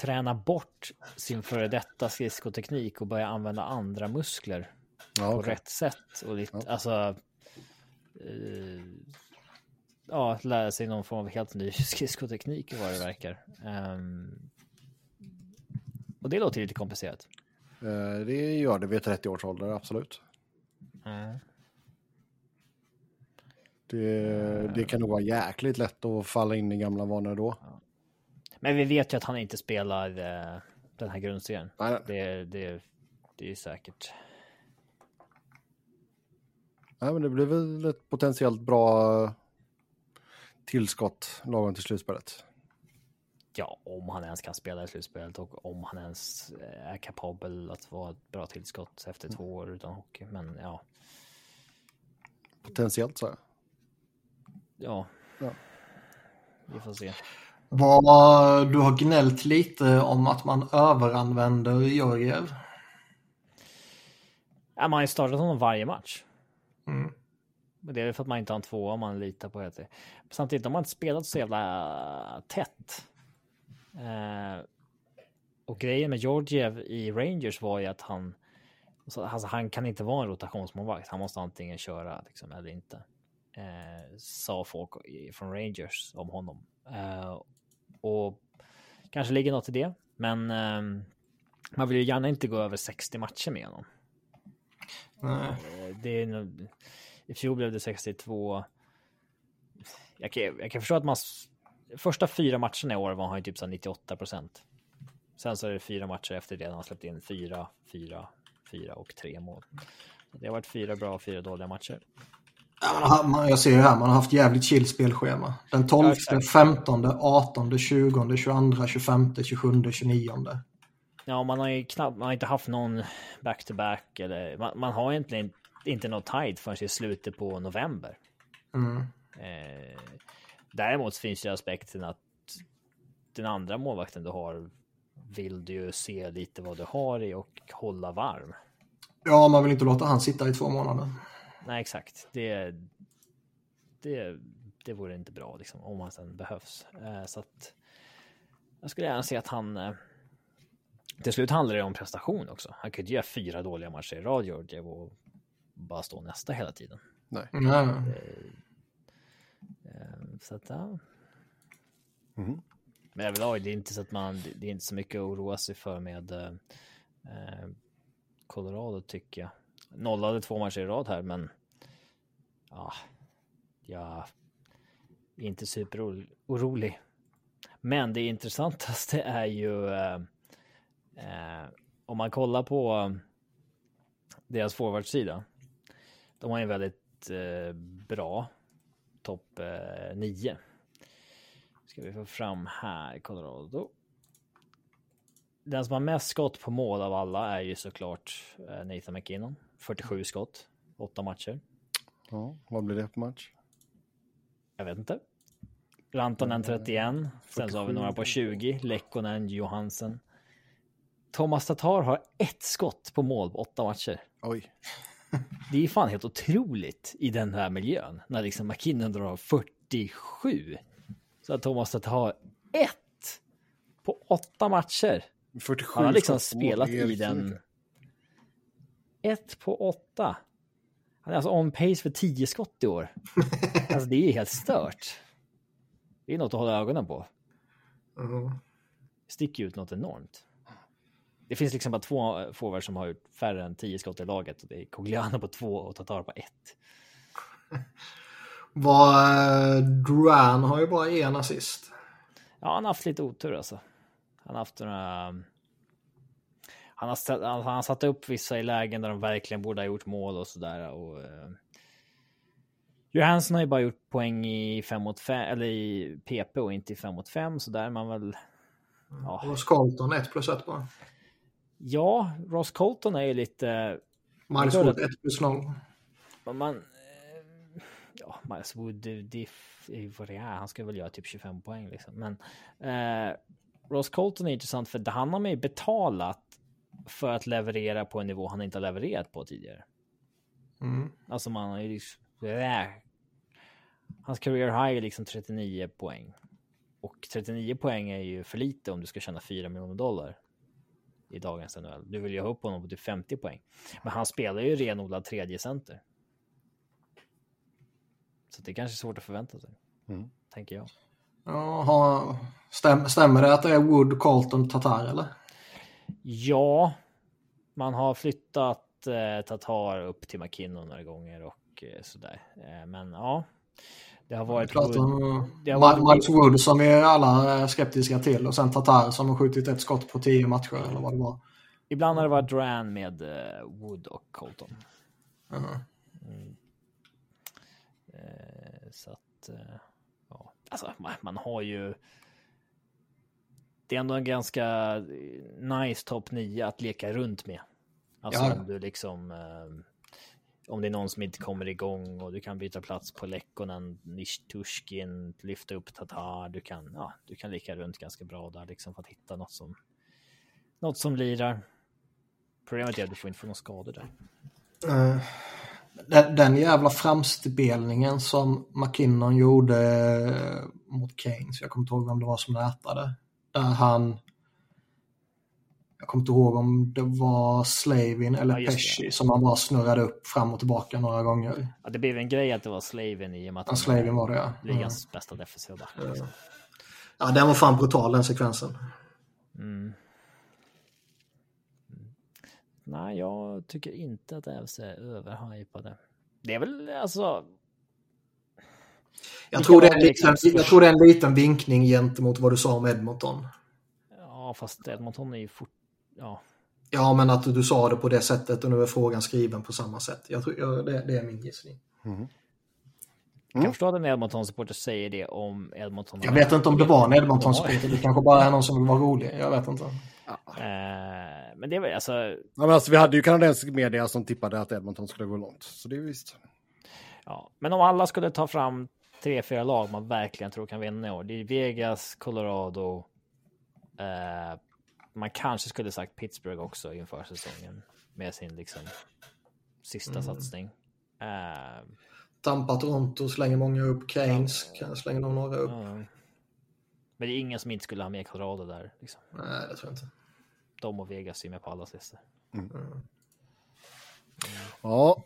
träna bort sin före detta skridskoteknik och börja använda andra muskler Ja, på rätt sätt. Och lite, Ja. alltså, eh, ja, lära sig någon form av helt ny skridskoteknik vad det verkar. Ehm, och det låter lite komplicerat. Eh, Det gör det vid 30 års ålder, absolut. Det, det kan nog vara jäkligt lätt att falla in i gamla vanor då. Men vi vet ju att han inte spelar eh, den här grundserien. Nej. Det, det, det är säkert. Nej, men det blir väl ett potentiellt bra tillskott lagom till slutspelet. Ja, om han ens kan spela i slutspelet och om han ens eh, är kapabel att vara ett bra tillskott efter två år utan hockey. Men ja, Potentiellt så. ja. Ja. Vi får se. Vad, du har gnällt lite om att man överanvänder Georgiev. Ja, man har ju startat honom varje match. Mm. Men det är för att man inte har en tvåa man litar på. Det. Samtidigt har man inte spelat så jävla tätt. Eh, och grejen med Georgiev i Rangers var ju att han, så- alltså han kan inte vara en rotationsmålvakt. Han måste antingen köra liksom, eller inte. Eh, sa folk från Rangers om honom. Eh, och kanske ligger något i det, men eh, man vill ju gärna inte gå över 60 matcher med honom. Nej. Eh, Det är nog, I fjol blev det 62. Jag kan, jag kan förstå att man... Första fyra matcherna i år var han ju typ så här 98 procent. Sen så är det fyra matcher efter det han har släppt in fyra, fyra, fyra och tre mål. Det har varit fyra bra och fyra dåliga matcher. Ja, man jag ser ju här, man har haft jävligt chill spelschema. Den 12, Ja, exakt. 15, 18, 20, 22, 25, 27, 29. Ja, man har ju knappt, man har inte haft någon back-to-back eller man, man har egentligen inte något tight förrän i slutet på november. Mm. Eh, däremot finns det aspekten att den andra målvakten du har vill du ju se lite vad du har i och hålla varm. Ja, man vill inte låta han sitta i två månader. Nej, exakt. Det, det, det vore inte bra liksom, om han sen behövs. Eh, så att jag skulle gärna se att han... Eh, till slut handlar det om prestation också. Han kunde göra fyra dåliga matcher i rad, Georgiev, och bara stå nästa hela tiden. Nej. Nej. Eh, så att, ja. Mhm. Men överlag, det är inte så att man, det är inte så mycket att oroa sig för med eh, eh, Colorado tycker jag. Nollade två matcher i rad här, men ja, jag är inte superorolig. Men det intressantaste är ju eh, eh, om man kollar på deras forwardsida. De har ju en väldigt eh, bra topp eh, 9. Ska vi få fram här Colorado. Den som har mest skott på mål av alla är ju såklart eh, Nathan McKinnon. 47 skott, 8 matcher. Ja, vad blir det på match? Jag vet inte. Rantanen 31. Sen så har vi några på 20. Lekkonen, Johansen. Thomas Tatar har ett skott på mål på åtta matcher. Oj. Det är fan helt otroligt i den här miljön. När liksom McKinnon drar 47. Så att Thomas Tatar har ett på åtta matcher. 47 Han har liksom spelat i den. Ett på åtta. Han är alltså on pace för 10 skott i år. Alltså det är helt stört. Det är något att hålla ögonen på. Mm. sticker ut något enormt. Det finns liksom bara två forwards som har gjort färre än 10 skott i laget. Och det är Cogliano på två och Tatar på ett. Vad, eh, Duran har ju bara en assist. Ja, han har haft lite otur alltså. Han har haft några... Han har, han har satt upp vissa i lägen där de verkligen borde ha gjort mål och sådär. Och, eh, Johansson har ju bara gjort poäng i 5 mot 5, eller i PP och inte i 5 mot 5, så där är man väl... Ja, Och Skolton 1 plus 1 bara. ja Ross Colton är ju lite... Miles Wood 1 plus 0. Men man... eh, Ja, Miles Wood, det, det är ju vad det är. Han ska väl göra typ 25 poäng liksom. Men eh, Ross Colton är intressant för han har med betalat för att leverera på en nivå han inte har levererat på tidigare. Mm. Alltså man har ju liksom... Äh, hans career high är liksom 39 poäng. Och 39 poäng är ju för lite om du ska tjäna 4 miljoner dollar i dagens NHL. Du vill ju ha upp honom till 50 poäng. Men han spelar ju renodlad tredje center. Så det är kanske är svårt att förvänta sig. Mm. Tänker jag. Ja, stäm, stämmer det att det är Wood, Colton, Tatar eller? Ja, man har flyttat eh, Tatar upp till McKinnon några gånger och eh, sådär. Eh, men ja, det har varit... Wood, det har varit Miles Wood som vi är alla skeptiska till och sen Tatar som har skjutit ett skott på tio matcher eller vad det var. Ibland har det varit Duran med uh, Wood och Colton. Uh -huh. mm. uh, så att, ja, alltså man, man, har ju. Det är ändå en ganska nice topp 9 att leka runt med. Alltså ja. om du liksom om det är någon som inte kommer igång och du kan byta plats på Lekkonen, Nishtushkin, lyfta upp Tatar. Du kan, ja, du kan lika runt ganska bra där liksom för att hitta något som, något som lirar. Problemet är att du får inte få några skador där. Uh, den, den jävla framspelningen som McKinnon gjorde eh, mot Keynes, jag kommer inte ihåg vem det var som nätade, där han jag kommer inte ihåg om det var Slavin eller ja, Pesci som han bara snurrade upp fram och tillbaka några gånger. Ja, det blev en grej att det var Slavin i och med att ja, Slavin var det, ja. ligans mm. bästa defensiva back. Liksom. Ja, den var fan brutal den sekvensen. Mm. Mm. Nej, jag tycker inte att Ävs är överhypade. Det är väl alltså... Jag tror, det är en liten, jag tror det är en liten vinkning gentemot vad du sa om Edmonton. Ja, fast Edmonton är ju fort ja. Ja, men att du sa det på det sättet och nu är frågan skriven på samma sätt. Jag tror, jag, det, det, är min gissning. Mm. Mm. Jag kan förstå att en Edmonton-supporter säger det om Edmonton. Jag vet inte om det var en Edmonton-supporter. Det kanske bara är någon som vill vara rolig. Jag vet inte. Ja. Uh, men det var alltså... Ja, men alltså... Vi hade ju kanadensisk media som tippade att Edmonton skulle gå långt. Så det är visst. Ja, men om alla skulle ta fram tre, fyra lag man verkligen tror kan vinna i år. Det är Vegas, Colorado, uh, man kanske skulle sagt Pittsburgh också inför säsongen med sin liksom sista mm. satsning. Uh, Tampa, Toronto slänger många upp. Keynes ja, slänger nog några upp. Ja. Men det är ingen som inte skulle ha med Colorado där. Liksom. Nej, det tror jag inte. De och Vegas är med på allas listor. Mm. Mm. Ja,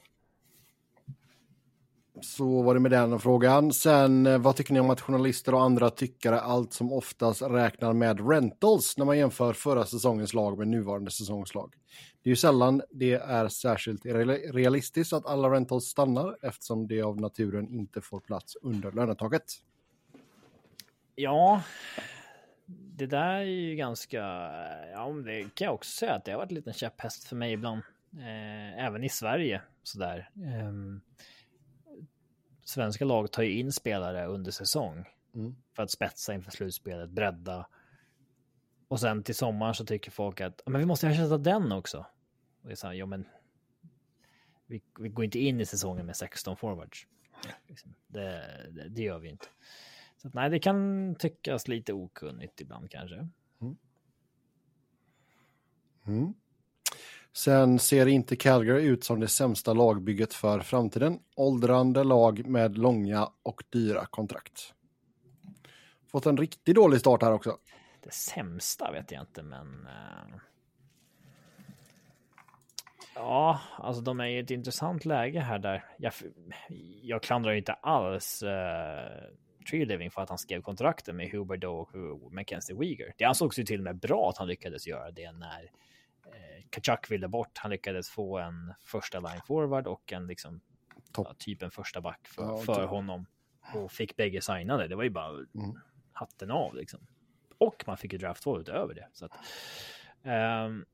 så var det med den frågan. Sen, eh, vad tycker ni om att journalister och andra tyckare allt som oftast räknar med rentals när man jämför förra säsongens lag med nuvarande säsongslag? Det är ju sällan det är särskilt realistiskt att alla rentals stannar eftersom det av naturen inte får plats under lönetaket. Ja, det där är ju ganska, ja det kan jag också säga att det har varit en liten käpphäst för mig ibland. Eh, även i Sverige sådär. Eh, svenska lag tar ju in spelare under säsong mm. för att spetsa inför slutspelet, bredda. Och sen till sommaren så tycker folk att men vi måste ersätta den också. Och det är så här, ja men vi, vi, går inte in i säsongen med 16 forwards. Liksom. Det, det, det, gör vi inte. Så att, nej, det kan tyckas lite okunnigt ibland kanske. Mm. Mm. Sen ser inte Calgary ut som det sämsta lagbygget för framtiden. Åldrande lag med långa och dyra kontrakt. Fått en riktigt dålig start här också. Det sämsta vet jag inte, men... Eh, ja, alltså de är i ett intressant läge här där. Jag, jag klandrar ju inte alls uh, Tree Living för att han skrev kontrakten med Huber och Mackenzie Weeger. Det ansågs ju till och med bra att han lyckades göra det när Kachuk ville bort. Han lyckades få en första line forward och en liksom ja, typ en första back för, ja, för honom och fick bägge signade. Det var ju bara mm. hatten av liksom. Och man fick ju draft två utöver det. Så att, um,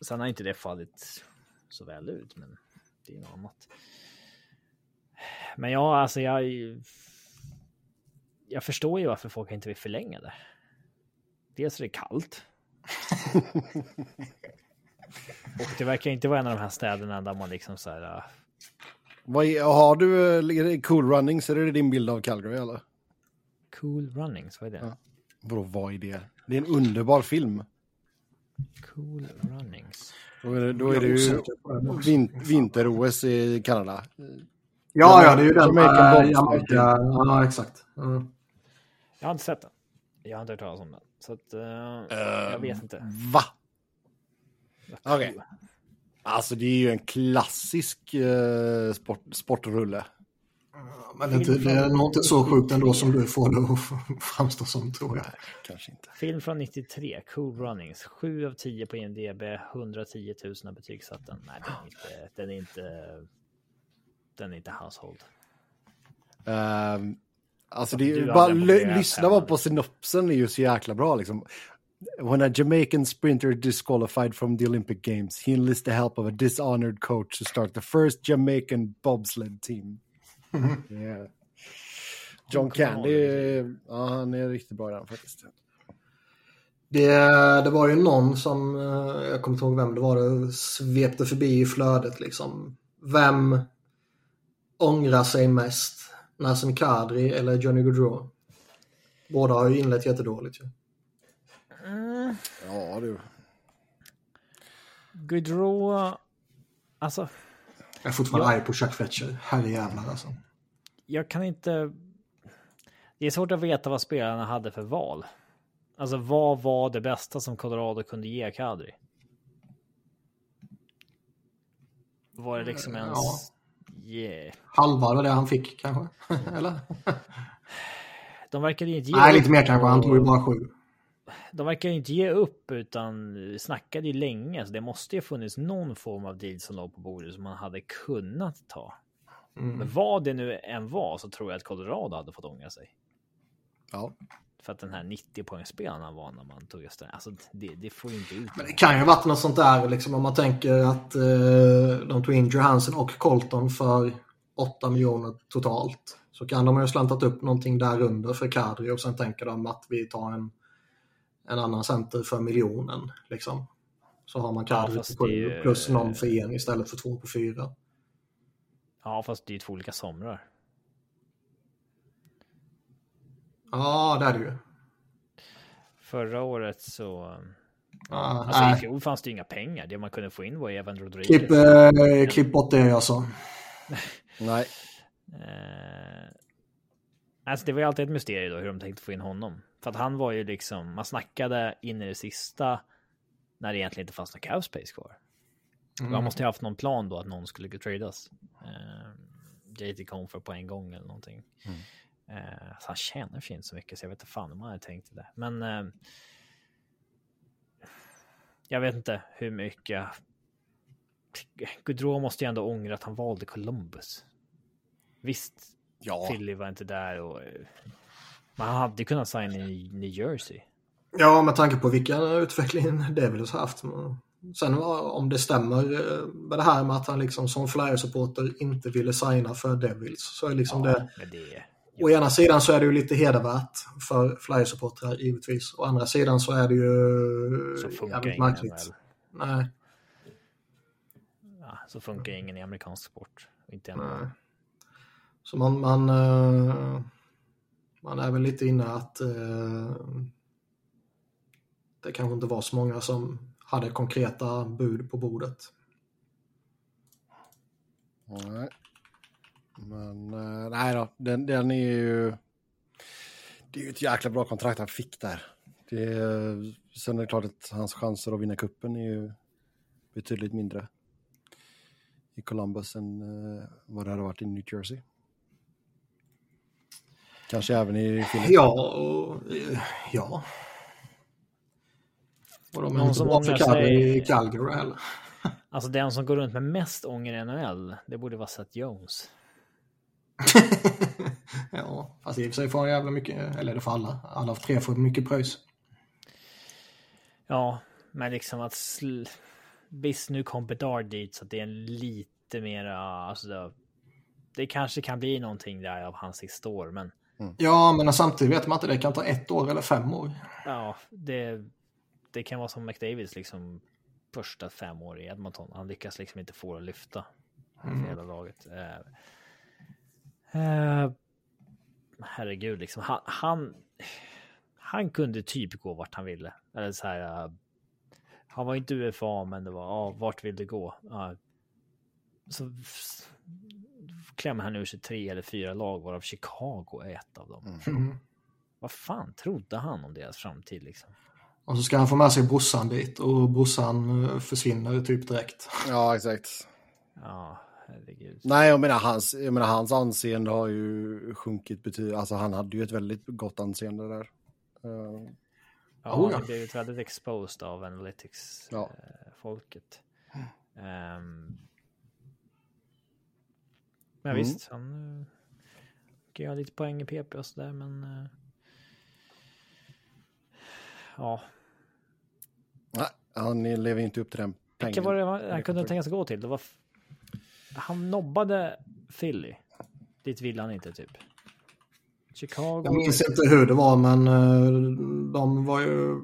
sen har inte det fallit så väl ut, men det är något annat. Men ja, alltså jag. Jag förstår ju varför folk inte vill förlänga det. Dels är det kallt. och det verkar inte vara en av de här städerna där man liksom så här. Uh... Vad är, har du uh, Cool Runnings? Är det din bild av Calgary eller? Cool Runnings, vad är det? Ja. Vadå, vad är det? Det är en underbar film. Cool Runnings. Då är det, då är det ju vin, vinter-OS i Kanada. Ja, ja, det är ju den. Jamaica, ja, exakt. Mm. Jag har inte sett den. Jag har inte hört talas om den. Så att, uh, jag vet inte. Va? Okej. Okay. Alltså det är ju en klassisk uh, sport, sportrulle. Men det, det är nog inte så sjukt ändå som du får det att framstå som, tror jag. Nej, kanske inte. Film från 93, Cool Runnings. 7 av 10 på IMDB, 110 000 har betygsatt den. Nej, den är inte, den är inte, den är inte household. Um, alltså det är bara, lyssna bara på synopsen är ju så jäkla bra liksom. When a Jamaican sprinter disqualified from the Olympic Games, he enlists the help of a dishonored coach to start the first Jamaican bobsled team. Yeah. John Candy, ja, han är riktigt bra i den faktiskt. Det, det var ju någon som, eh, jag kommer inte ihåg vem det var, det svepte förbi i flödet liksom. Vem ångrar sig mest? Nassim Kadri eller Johnny Gaudreau? Båda har ju inlett jättedåligt ju. Mm. Ja du. Gaudreau, alltså. Jag är fortfarande jag... arg på Chuck Fletcher. Herrejävlar alltså jag kan inte... Det är svårt att veta vad spelarna hade för val. Alltså vad var det bästa som Colorado kunde ge Kadri? Var det liksom ens... Ja. Yeah. Halva av det han fick kanske? Eller? De verkade ju inte ge Nej, lite mer kanske. Han tog ju bara sju. De verkar inte ge upp utan snackade ju länge. Så det måste ju funnits någon form av deal som låg på bordet som man hade kunnat ta. Mm. Men vad det nu än var så tror jag att Colorado hade fått ångra sig. Ja. För att den här 90 poängspelaren var när man tog just den. Alltså det, det får ju inte ut. Men det kan ju ha varit något sånt där liksom om man tänker att eh, de tog in Johansson och Colton för 8 miljoner totalt. Så kan de ha slantat upp någonting där under för Kadri och sen tänker de att vi tar en, en annan center för miljonen. Liksom. Så har man Kadri ja, ju... plus någon för en istället för två på fyra. Ja, fast det är ju två olika somrar. Ja, det är det ju. Förra året så... Ah, alltså nej. i fjol fanns det ju inga pengar. Det man kunde få in var Evan Rodriguez. Klipp, eh, klipp bort det alltså. nej. Eh, alltså det var ju alltid ett mysterium då hur de tänkte få in honom. För att han var ju liksom, man snackade in i det sista när det egentligen inte fanns några cap space kvar. Mm. Man måste ha haft någon plan då att någon skulle tradas. Uh, JT Confer på en gång eller någonting. Mm. Uh, så han tjänar för inte så mycket så jag vet inte fan om han hade tänkt det. Men uh, jag vet inte hur mycket. Gaudreau måste ju ändå ångra att han valde Columbus. Visst, ja. Philly var inte där och man hade kunnat signa i New Jersey. Ja, med tanke på vilken utveckling Devils haft. Sen om det stämmer eh, med det här med att han liksom som Flyers-supporter inte ville signa för Devils så är liksom ja, det... det Å ena sidan så är det ju lite hedervärt för Flyers-supportrar givetvis. Å andra sidan så är det ju så funkar jävligt märkligt. Nej. Ja, så funkar ingen i amerikansk sport. Inte Nej. Så man, man, eh, man är väl lite inne att eh, det kanske inte var så många som hade konkreta bud på bordet. Nej. Men uh, nej då, den, den är ju... Det är ju ett jäkla bra kontrakt han fick där. Det är, sen är det klart att hans chanser att vinna kuppen är ju betydligt mindre i Columbus än uh, vad det hade varit i New Jersey. Kanske även i Philly. Ja, ja. Och de är Någon som för sig... Calgary heller. Alltså den som går runt med mest ånger i NHL, det borde vara Seth Jones. ja, fast i och för sig får han jävla mycket, eller det får alla. Alla tre får mycket pröjs. Ja, men liksom att... Sl... Visst, nu kom Bedard dit så det är en lite mera... Alltså det, det kanske kan bli någonting där av hans sista år, men... Mm. Ja, men samtidigt vet man inte det kan ta ett år eller fem år. Ja, det det kan vara som McDavids liksom första fem år i Edmonton. Han lyckas liksom inte få det att lyfta mm. hela laget. Uh, uh, herregud, liksom han, han, han, kunde typ gå vart han ville. Eller så här. Uh, han var inte UFA, men det var ja, vart vill du gå? så klämmer han ur sig tre eller fyra lag, varav Chicago är ett av dem. Mm. vad fan trodde han om deras framtid liksom? Och så ska han få med sig brorsan dit och brorsan eh, försvinner typ direkt. Ja, exakt. Ja, herregud. Nej, jag menar hans, jag menar, hans anseende har ju sjunkit betydligt. Alltså han hade ju ett väldigt gott anseende där. Uh, Ja, Oh, ja. han blev ju väldigt exposed av analytics-folket. Ja. Ehm, men Mm. visst, han uh, kan ju ha lite poäng i PP och sådär, men... eh, ja, nej, han lever inte upp till den pengen. vilka var det han, kunde kan- tänka sig gå till? Det var... Han nobbade Philly. Dit ville han inte typ. Chicago. Jag minns inte hur det var men eh, de var ju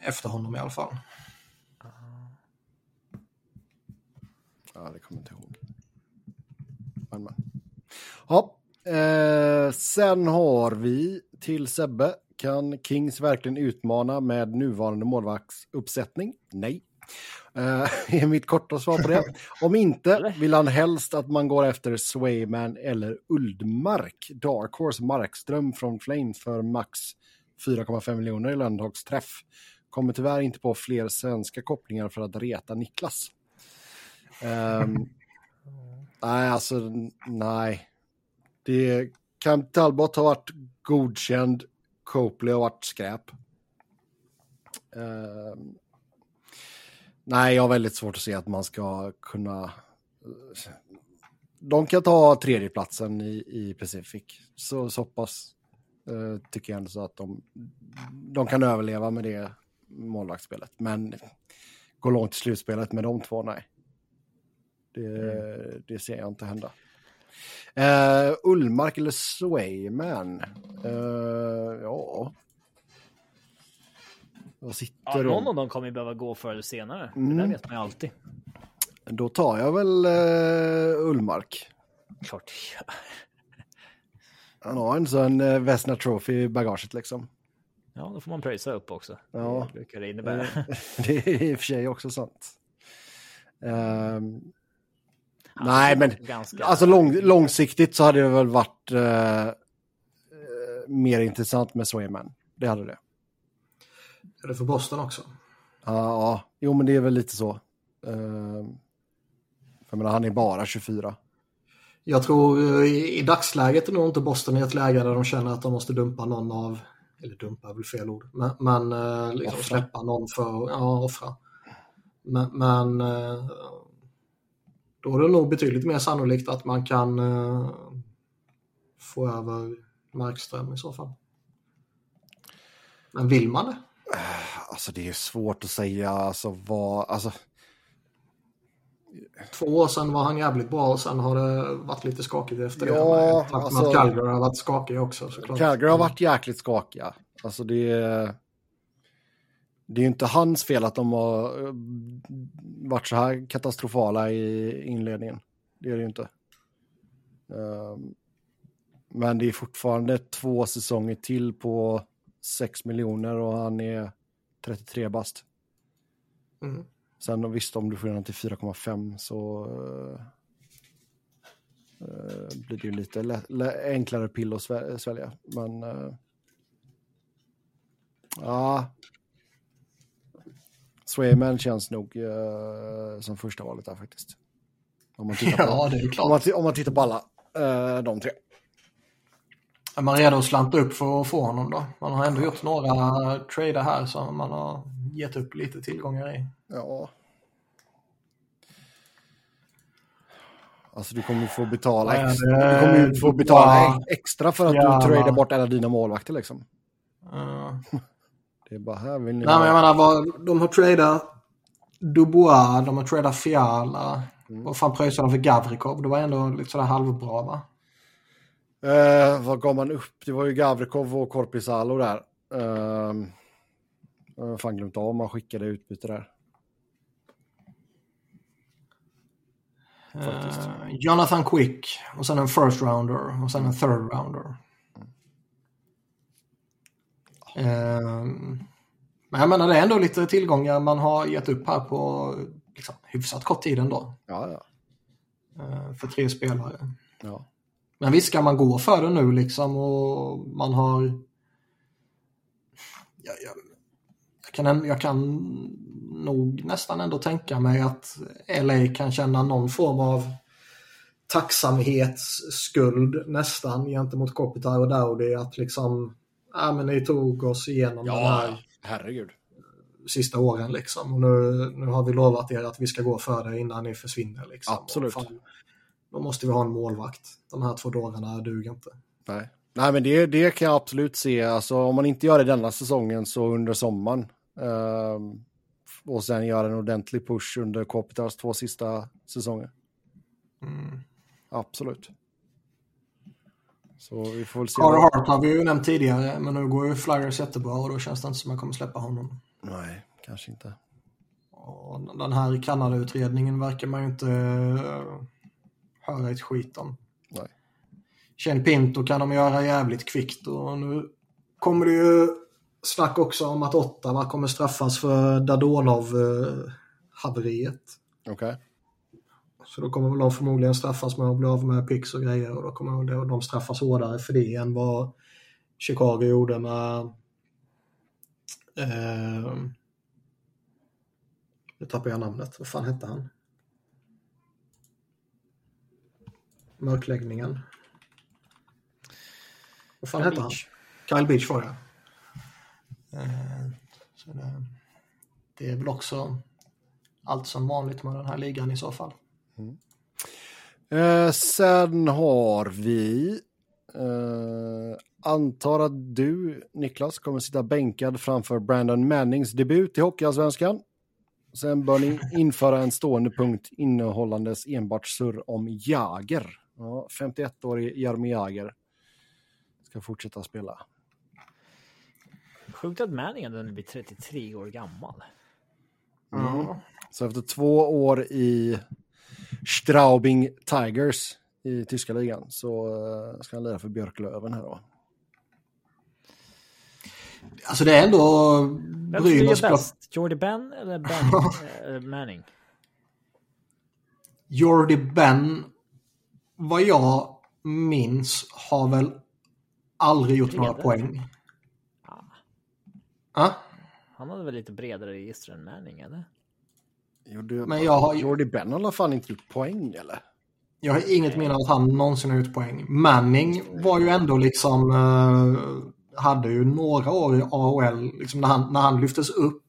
efter honom i alla fall. Ja, det kommer jag inte ihåg. Men, men. Ja, eh, sen har vi till Sebbe. Kan Kings verkligen utmana med nuvarande målvaktsuppsättning? Nej. Eh, är mitt korta svar på det. Om inte vill han helst att man går efter Swayman eller Uldmark. Dark Horse Markström från Flames för max 4,5 miljoner i Lundhags träff. Kommer tyvärr inte på fler svenska kopplingar för att reta Niklas. Ehm, nej, alltså nej. Det kan Talbot har varit godkänd, Copley har varit skräp. Ehm, nej, jag har väldigt svårt att se att man ska kunna... De kan ta tredjeplatsen i, i Pacific. Så, så pass eh, tycker jag ändå så att de, de kan överleva med det målvaktsspelet. Men gå långt i slutspelet med de två, nej. Det, det ser jag inte hända. Uh, Ullmark eller Swayman? Uh, ja. Vad sitter Ja, någon av dem kommer ju behöva gå förr eller senare. Det Mm. där vet man ju alltid. Då tar jag väl uh, Ullmark. Klart det. Han har en sån uh, Vesna Trophy i bagaget liksom. Ja, då får man pröjsa upp också. Ja. Det brukar det innebära. det är i och för sig också sant. Ehm, nej, men Ganska... alltså lång, långsiktigt så hade det väl varit eh, eh, mer intressant med Swayman. Det hade det. Är det för Boston också? Ja, ja, jo men det är väl lite så. Uh, för menar, han är bara 24. Jag tror eh, i, i dagsläget är nog inte Boston i ett läge där de känner att de måste dumpa någon av, eller dumpa är väl fel ord, men, men eh, liksom Offra. släppa någon för, ja offra. Men, men eh, då är det nog betydligt mer sannolikt att man kan få över Markström i så fall. Men vill man det? Alltså det är svårt att säga alltså vad, alltså Två år sedan var han jävligt bra och sen har det varit lite skakigt efter det. Ja. Tack med alltså- att Calgary har varit skakig också såklart. Calgary har varit jäkligt skakiga. Alltså det är... Det är ju inte hans fel att de har eh, varit så här katastrofala i inledningen. Det är det ju inte. Ehm, Men det är fortfarande två säsonger till på 6 miljoner och han är 33 bast. Mm. Sen visst, om du får den till 4,5 så eh, blir det ju lite enklare pill att svä- svälja. Men eh, ja, Swayman känns nog eh, som första valet där faktiskt. Om man tittar på, Ja, det är ju om klart. man, om man tittar på alla de tre. Är man redo att slanta upp för att få honom då? Man har ändå gjort några trader här som man har gett upp lite tillgångar i. Ja. Alltså du kommer få betala, Vad är ex- det? du kommer ju få betala Ja. ex- extra för att Ja. du tradar bort alla dina målvakter liksom. Det är bara här vill ni nej, men jag menar, vad, de har tradat Dubois, de har tradat Fiala. Mm. Vad fan pröjsade de för Gavrikov? Det var ändå lite sådär halvbra va? Eh, vad gav man upp? Det var ju Gavrikov och Korpisalo där. Uh, jag har fan glömt av om man skickade utbyte där. Faktiskt. Eh, Jonathan Quick och sen en first rounder och sen en third rounder. Eh, men jag menar det är ändå lite tillgångar man har gett upp här på liksom, hyfsat kort tid ändå. Ja, ja. eh, för tre spelare. ja. Men visst ska man gå för det nu liksom och man har jag, jag, jag, kan, jag kan nog nästan ändå tänka mig att LA kan känna någon form av tacksamhetsskuld nästan gentemot Kopitar och Dowdy att liksom, ja men ni tog oss igenom ja, den här herregud. sista åren liksom. Och nu, nu har vi lovat er att vi ska gå för det innan ni försvinner liksom. Absolut. Fan, då måste vi ha en målvakt. De här två dårarna duger inte. Nej. Nej, men det, det kan jag absolut se. Alltså, om man inte gör det denna säsongen så under sommaren. Uh, och sen göra en ordentlig push under Kopitars två sista säsonger. Mm. Absolut. Så vi får väl se. Carter Hart har vi ju nämnt tidigare, men nu går ju Flyers jättebra och då känns det inte som att man kommer släppa honom. Nej, kanske inte. Och den här Kanada-utredningen verkar man ju inte uh, höra ett skit om. Nej. Chen Pinto kan de göra jävligt kvickt och nu kommer det ju snack också om att Ottawa kommer straffas för Dadonov-haveriet. Okej. Okay. Så då kommer väl de förmodligen straffas med att bli av med pix och grejer och då kommer de straffas hårdare för det än vad Chicago gjorde med eh, nu tappar jag namnet. Vad fan hette han? Mörkläggningen. Vad fan Kyle hette Beach. han? Kyle Beach var det. Eh, så det, det är väl också allt som vanligt med den här ligan i så fall. Mm. Eh, sen har vi, eh, antar att du Niklas kommer sitta bänkad framför Brandon Mannings debut i Hockeyallsvenskan. Sen bör ni införa en stående punkt innehållandes enbart surr om Jager. Ja, 51-årig Jaromir Jager ska fortsätta spela. Sjukt att Manning ändå blir 33 år gammal. Mm. Så efter två år i Straubing Tigers i tyska ligan så uh, ska han lira för Björklöven här då. Alltså det är ändå... Vem är bäst? Jordy Ben eller Ben uh, Manning? Jordy Ben, vad jag minns, har väl aldrig gjort Bredare. några poäng. Ah. Ah? Han hade väl lite bredare register än Manning, eller? Gjorde, men jag har... Jordy Ben har i alla fall inte gjort poäng, eller? Jag har inget minne av att han någonsin har gjort poäng. Manning var ju ändå liksom... Uh, hade ju några år i AHL. Liksom när, han, när han lyftes upp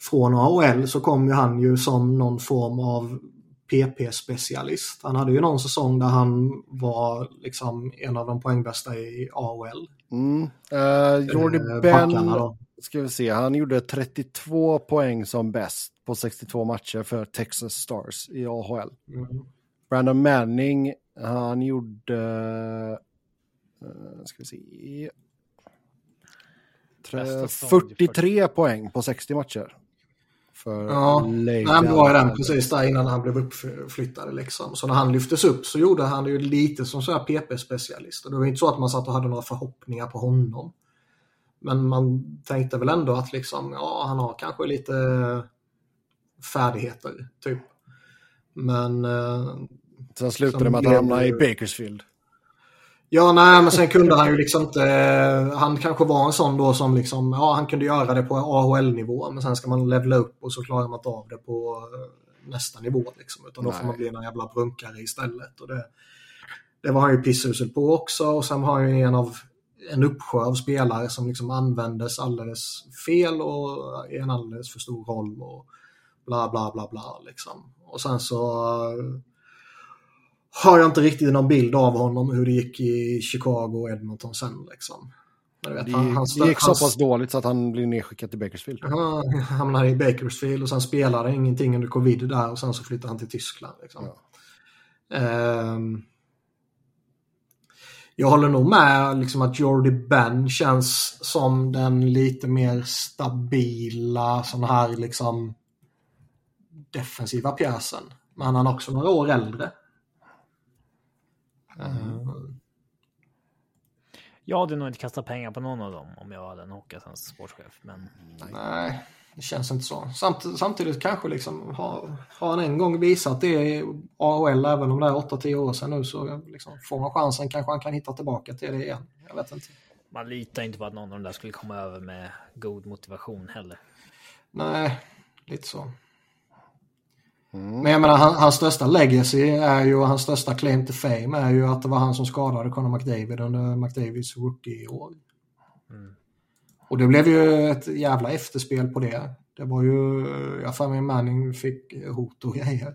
från AHL så kom ju han ju som någon form av PP-specialist. Han hade ju någon säsong där han var liksom en av de poängbästa i AHL. Mm. Uh, Jordy uh, Ben, ska vi se, han gjorde 32 poäng som bäst på 62 matcher för Texas Stars i AHL. Mm. Brandon Manning, han gjorde... Uh, ska vi se... 43 poäng på 60 matcher. För ja, nej, det var den precis där innan han blev uppflyttad. Liksom. Så när han lyftes upp så gjorde han det ju lite som så här PP-specialist. Det var inte så att man satt och hade några förhoppningar på honom. Men man tänkte väl ändå att liksom, ja, han har kanske lite färdigheter, typ. Men... Eh, Sen slutade det med att han hamnade i Bakersfield. Ja, nej, men sen kunde han ju liksom inte... Han kanske var en sån då som liksom, ja, han kunde göra det på AHL-nivå, men sen ska man levla upp och så klarar man inte av det på eh, nästa nivå liksom. Utan då nej. får man bli en jävla brunkare istället. Och det, det var han ju pissusel på också och sen har han ju en av en uppsjö av spelare som liksom användes alldeles fel och i en alldeles för stor roll och bla bla bla bla liksom. Och sen så har jag inte riktigt någon bild av honom hur det gick i Chicago och Edmonton sen. Liksom. Vet, det, han, han, det gick så pass dåligt så att han blev nedskickad till Bakersfield. Han hamnade i Bakersfield och sen spelade ingenting under covid där och sen så flyttade han till Tyskland. Liksom. Ja. Um, jag håller nog med liksom, att Jordy Ben känns som den lite mer stabila sån här liksom defensiva pjäsen. Men han är också några år äldre. Mm. Jag hade nog inte kastat pengar på någon av dem om jag hade en Hockeyallsvensk sportchef. Men... Nej, det känns inte så. Samt, samtidigt kanske liksom har, har han en gång visat det i AHL, även om det är 8-10 år sedan nu, så liksom, får man chansen kanske han kan hitta tillbaka till det igen. Jag vet inte. Man litar inte på att någon av dem där skulle komma över med god motivation heller. Nej, lite så. Mm. Men jag menar, han, hans största legacy är ju, och hans största claim to fame är ju att det var han som skadade Conor McDavid under McDavids rookie-år. Mm. Och det blev ju ett jävla efterspel på det. Det var ju, jag för mig Manning fick hot och grejer.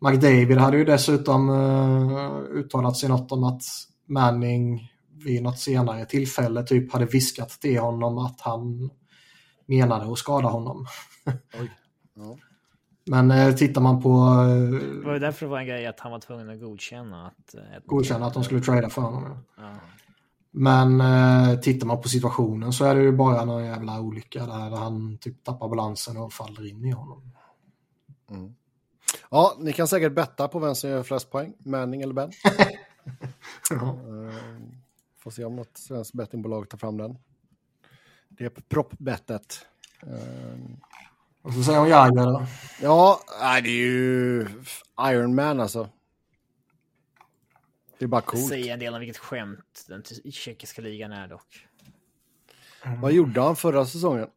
McDavid hade ju dessutom uh, uttalat sig något om att Manning vid något senare tillfälle typ hade viskat till honom att han menade att skada honom. ja. Men eh, tittar man på... Eh, det var ju därför det var en grej att han var tvungen att godkänna att... Eh, godkänna att de skulle trada för honom. Ja. Men eh, tittar man på situationen så är det ju bara någon jävla olycka där han typ tappar balansen och faller in i honom. Mm. Ja, ni kan säkert betta på vem som gör flest poäng, Manning eller Ben. ja. uh, får se om något svenskt bettingbolag tar fram den. Det är proppbettet. Uh, och så säger hon Jagger då? Ja, det är ju Iron Man alltså. Det är bara coolt. Säger en del om vilket skämt den tjeckiska ligan är dock. Mm. Vad gjorde han förra säsongen?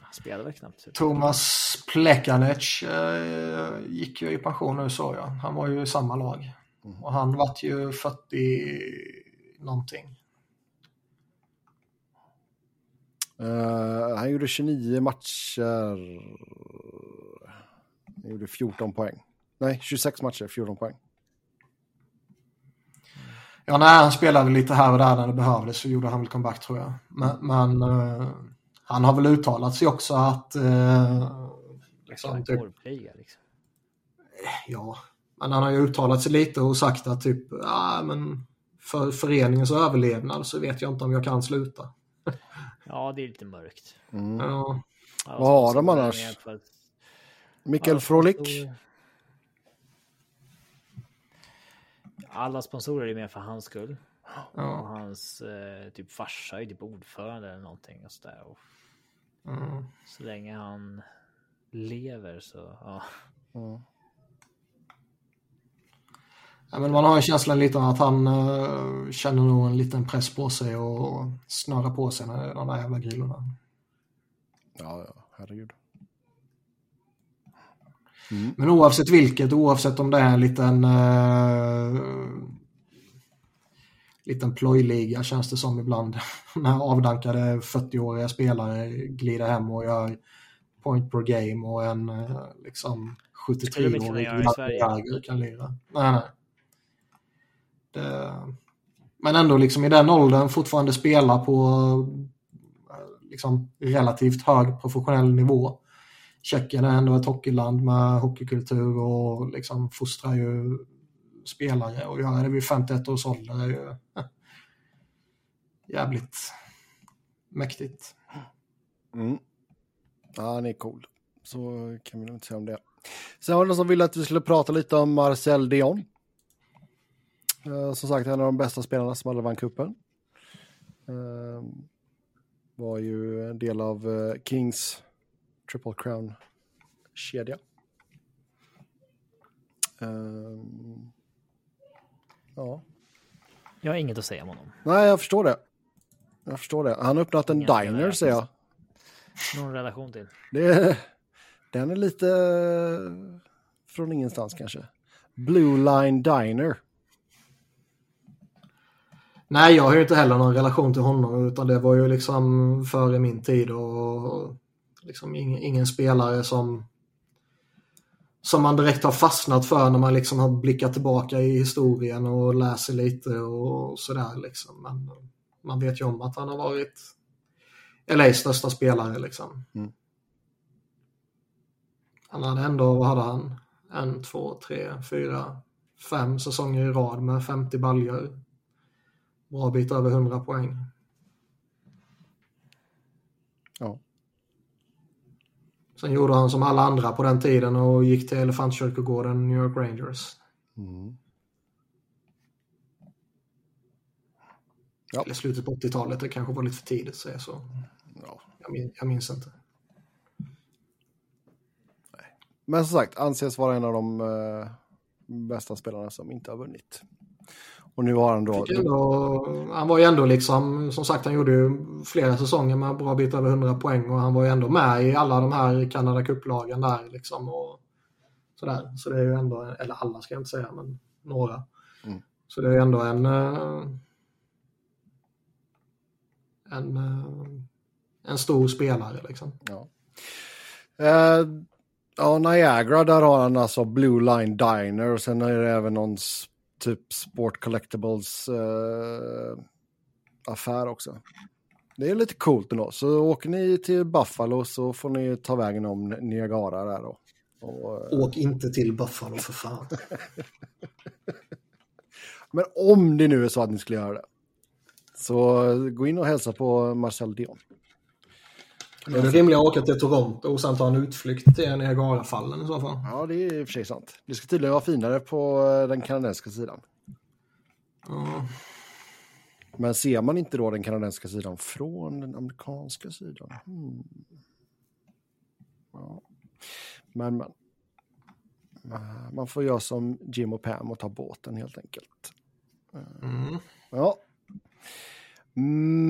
Han spelade väl knappt. Thomas Plekanec äh, gick ju i pension nu såg jag. Han var ju i samma lag. Mm. Och han vart ju 40 någonting. Uh, han gjorde 29 matcher. Han gjorde 14 poäng. Nej, 26 matcher, 14 poäng. Ja, nej, han spelade lite här och där när det behövdes så gjorde han väl comeback tror jag. Men, men uh, han har väl uttalat sig också att... Uh, liksom, typ, liksom. Ja, men han har ju uttalat sig lite och sagt att typ, ja men för föreningens överlevnad så vet jag inte om jag kan sluta. Ja, det är lite mörkt. Mm. Ja. Vad har de annars? Mikael Frolik? Alla sponsorer är med för hans skull. Ja. Och hans eh, typ farsa är typ ordförande eller någonting. Och så, där. Och mm. så länge han lever så, ja. Mm. Ja, men man har ju känslan lite av att han uh, känner nog en liten press på sig och snurrar på sig med de där jävla grillorna. Ja, ja, herregud. Mm. Men oavsett vilket, oavsett om det är en liten uh, liten plojliga känns det som ibland. När avdankade 40-åriga spelare glider hem och gör point per game och en uh, liksom 73-årig kan lira. Nej, nej. Det, men ändå liksom i den åldern fortfarande spela på eh, liksom relativt hög professionell nivå. Tjeckien är ändå ett hockeyland med hockeykultur och liksom fostrar ju spelare och göra det vid 51 års ålder är ju eh, jävligt mäktigt. Mm. Ja, han är cool. Så kan vi inte säga om det. Sen var det någon som ville att vi skulle prata lite om Marcel Dion. Uh, som sagt, en av de bästa spelarna som aldrig vann cupen. Uh, var ju en del av uh, Kings Triple Crown-kedja. Ehm, ja. Jag har inget att säga om honom. Nej, jag förstår det. Jag förstår det. Han har öppnat en Ingen diner, säger jag. Någon relation till. Det, den är lite från ingenstans kanske. Blue Line Diner. Nej, jag har ju inte heller någon relation till honom utan det var ju liksom före min tid och liksom ingen, ingen spelare som som man direkt har fastnat för när man liksom har blickat tillbaka i historien och läser lite och sådär liksom. Men man vet ju om att han har varit LAs största spelare liksom. Mm. Han hade ändå, vad hade han? En, två, tre, fyra, fem säsonger i rad med 50 baljor bra bit över 100 poäng. Ja. Sen gjorde han som alla andra på den tiden och gick till Elefantkyrkogården New York Rangers. Mm. Ja. Eller slutet på 80-talet, det kanske var lite för tidigt att säga så. Ja. Jag, min, jag minns inte. Men som sagt, anses vara en av de uh, bästa spelarna som inte har vunnit. Och nu har han då... Ändå, han var ju ändå liksom, som sagt han gjorde ju flera säsonger med bra bit över 100 poäng och han var ju ändå med i alla de här Canada Cup-lagen där liksom. Och sådär. Så det är ju ändå, eller alla ska jag inte säga, men några. Mm. Så det är ju ändå en... Eh, en, eh, en stor spelare liksom. Ja. Uh, ja, Niagara, där har han alltså Blue Line Diner och sen är det även någon typ Sport Collectibles uh, affär också. Det är lite coolt ändå. Så åker ni till Buffalo så får ni ta vägen om Niagara där då. Och, uh... Åk inte till Buffalo för fan. Men om det nu är så att ni skulle göra det. Så gå in och hälsa på Marcel Dion. Det är det rimliga att åka till Toronto och sen ta en utflykt till Niagarafallen i så fall. Ja, det är i och för sig sant. Det ska tydligen vara finare på eh, den kanadensiska sidan. Mm. Men ser man inte då den kanadensiska sidan från den amerikanska sidan? Hmm. Ja. Men, men. Eh, man får göra som Jim och Pam och ta båten helt enkelt. Mm. Ja.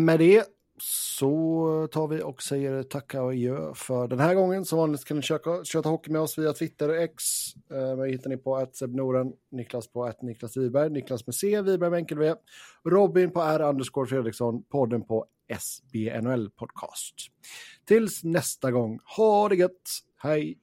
Med det så tar vi och säger tacka och adjö för den här gången. Som vanligt kan ni köka, köta hockey med oss via Twitter och X. Eh, mig hittar ni på att Noren, Niklas på att Niklas Wiberg, Niklas med C, Wiberg med enkel V, Robin på R underscore Fredriksson, podden på SBNL podcast. Tills nästa gång, ha det gött, hej!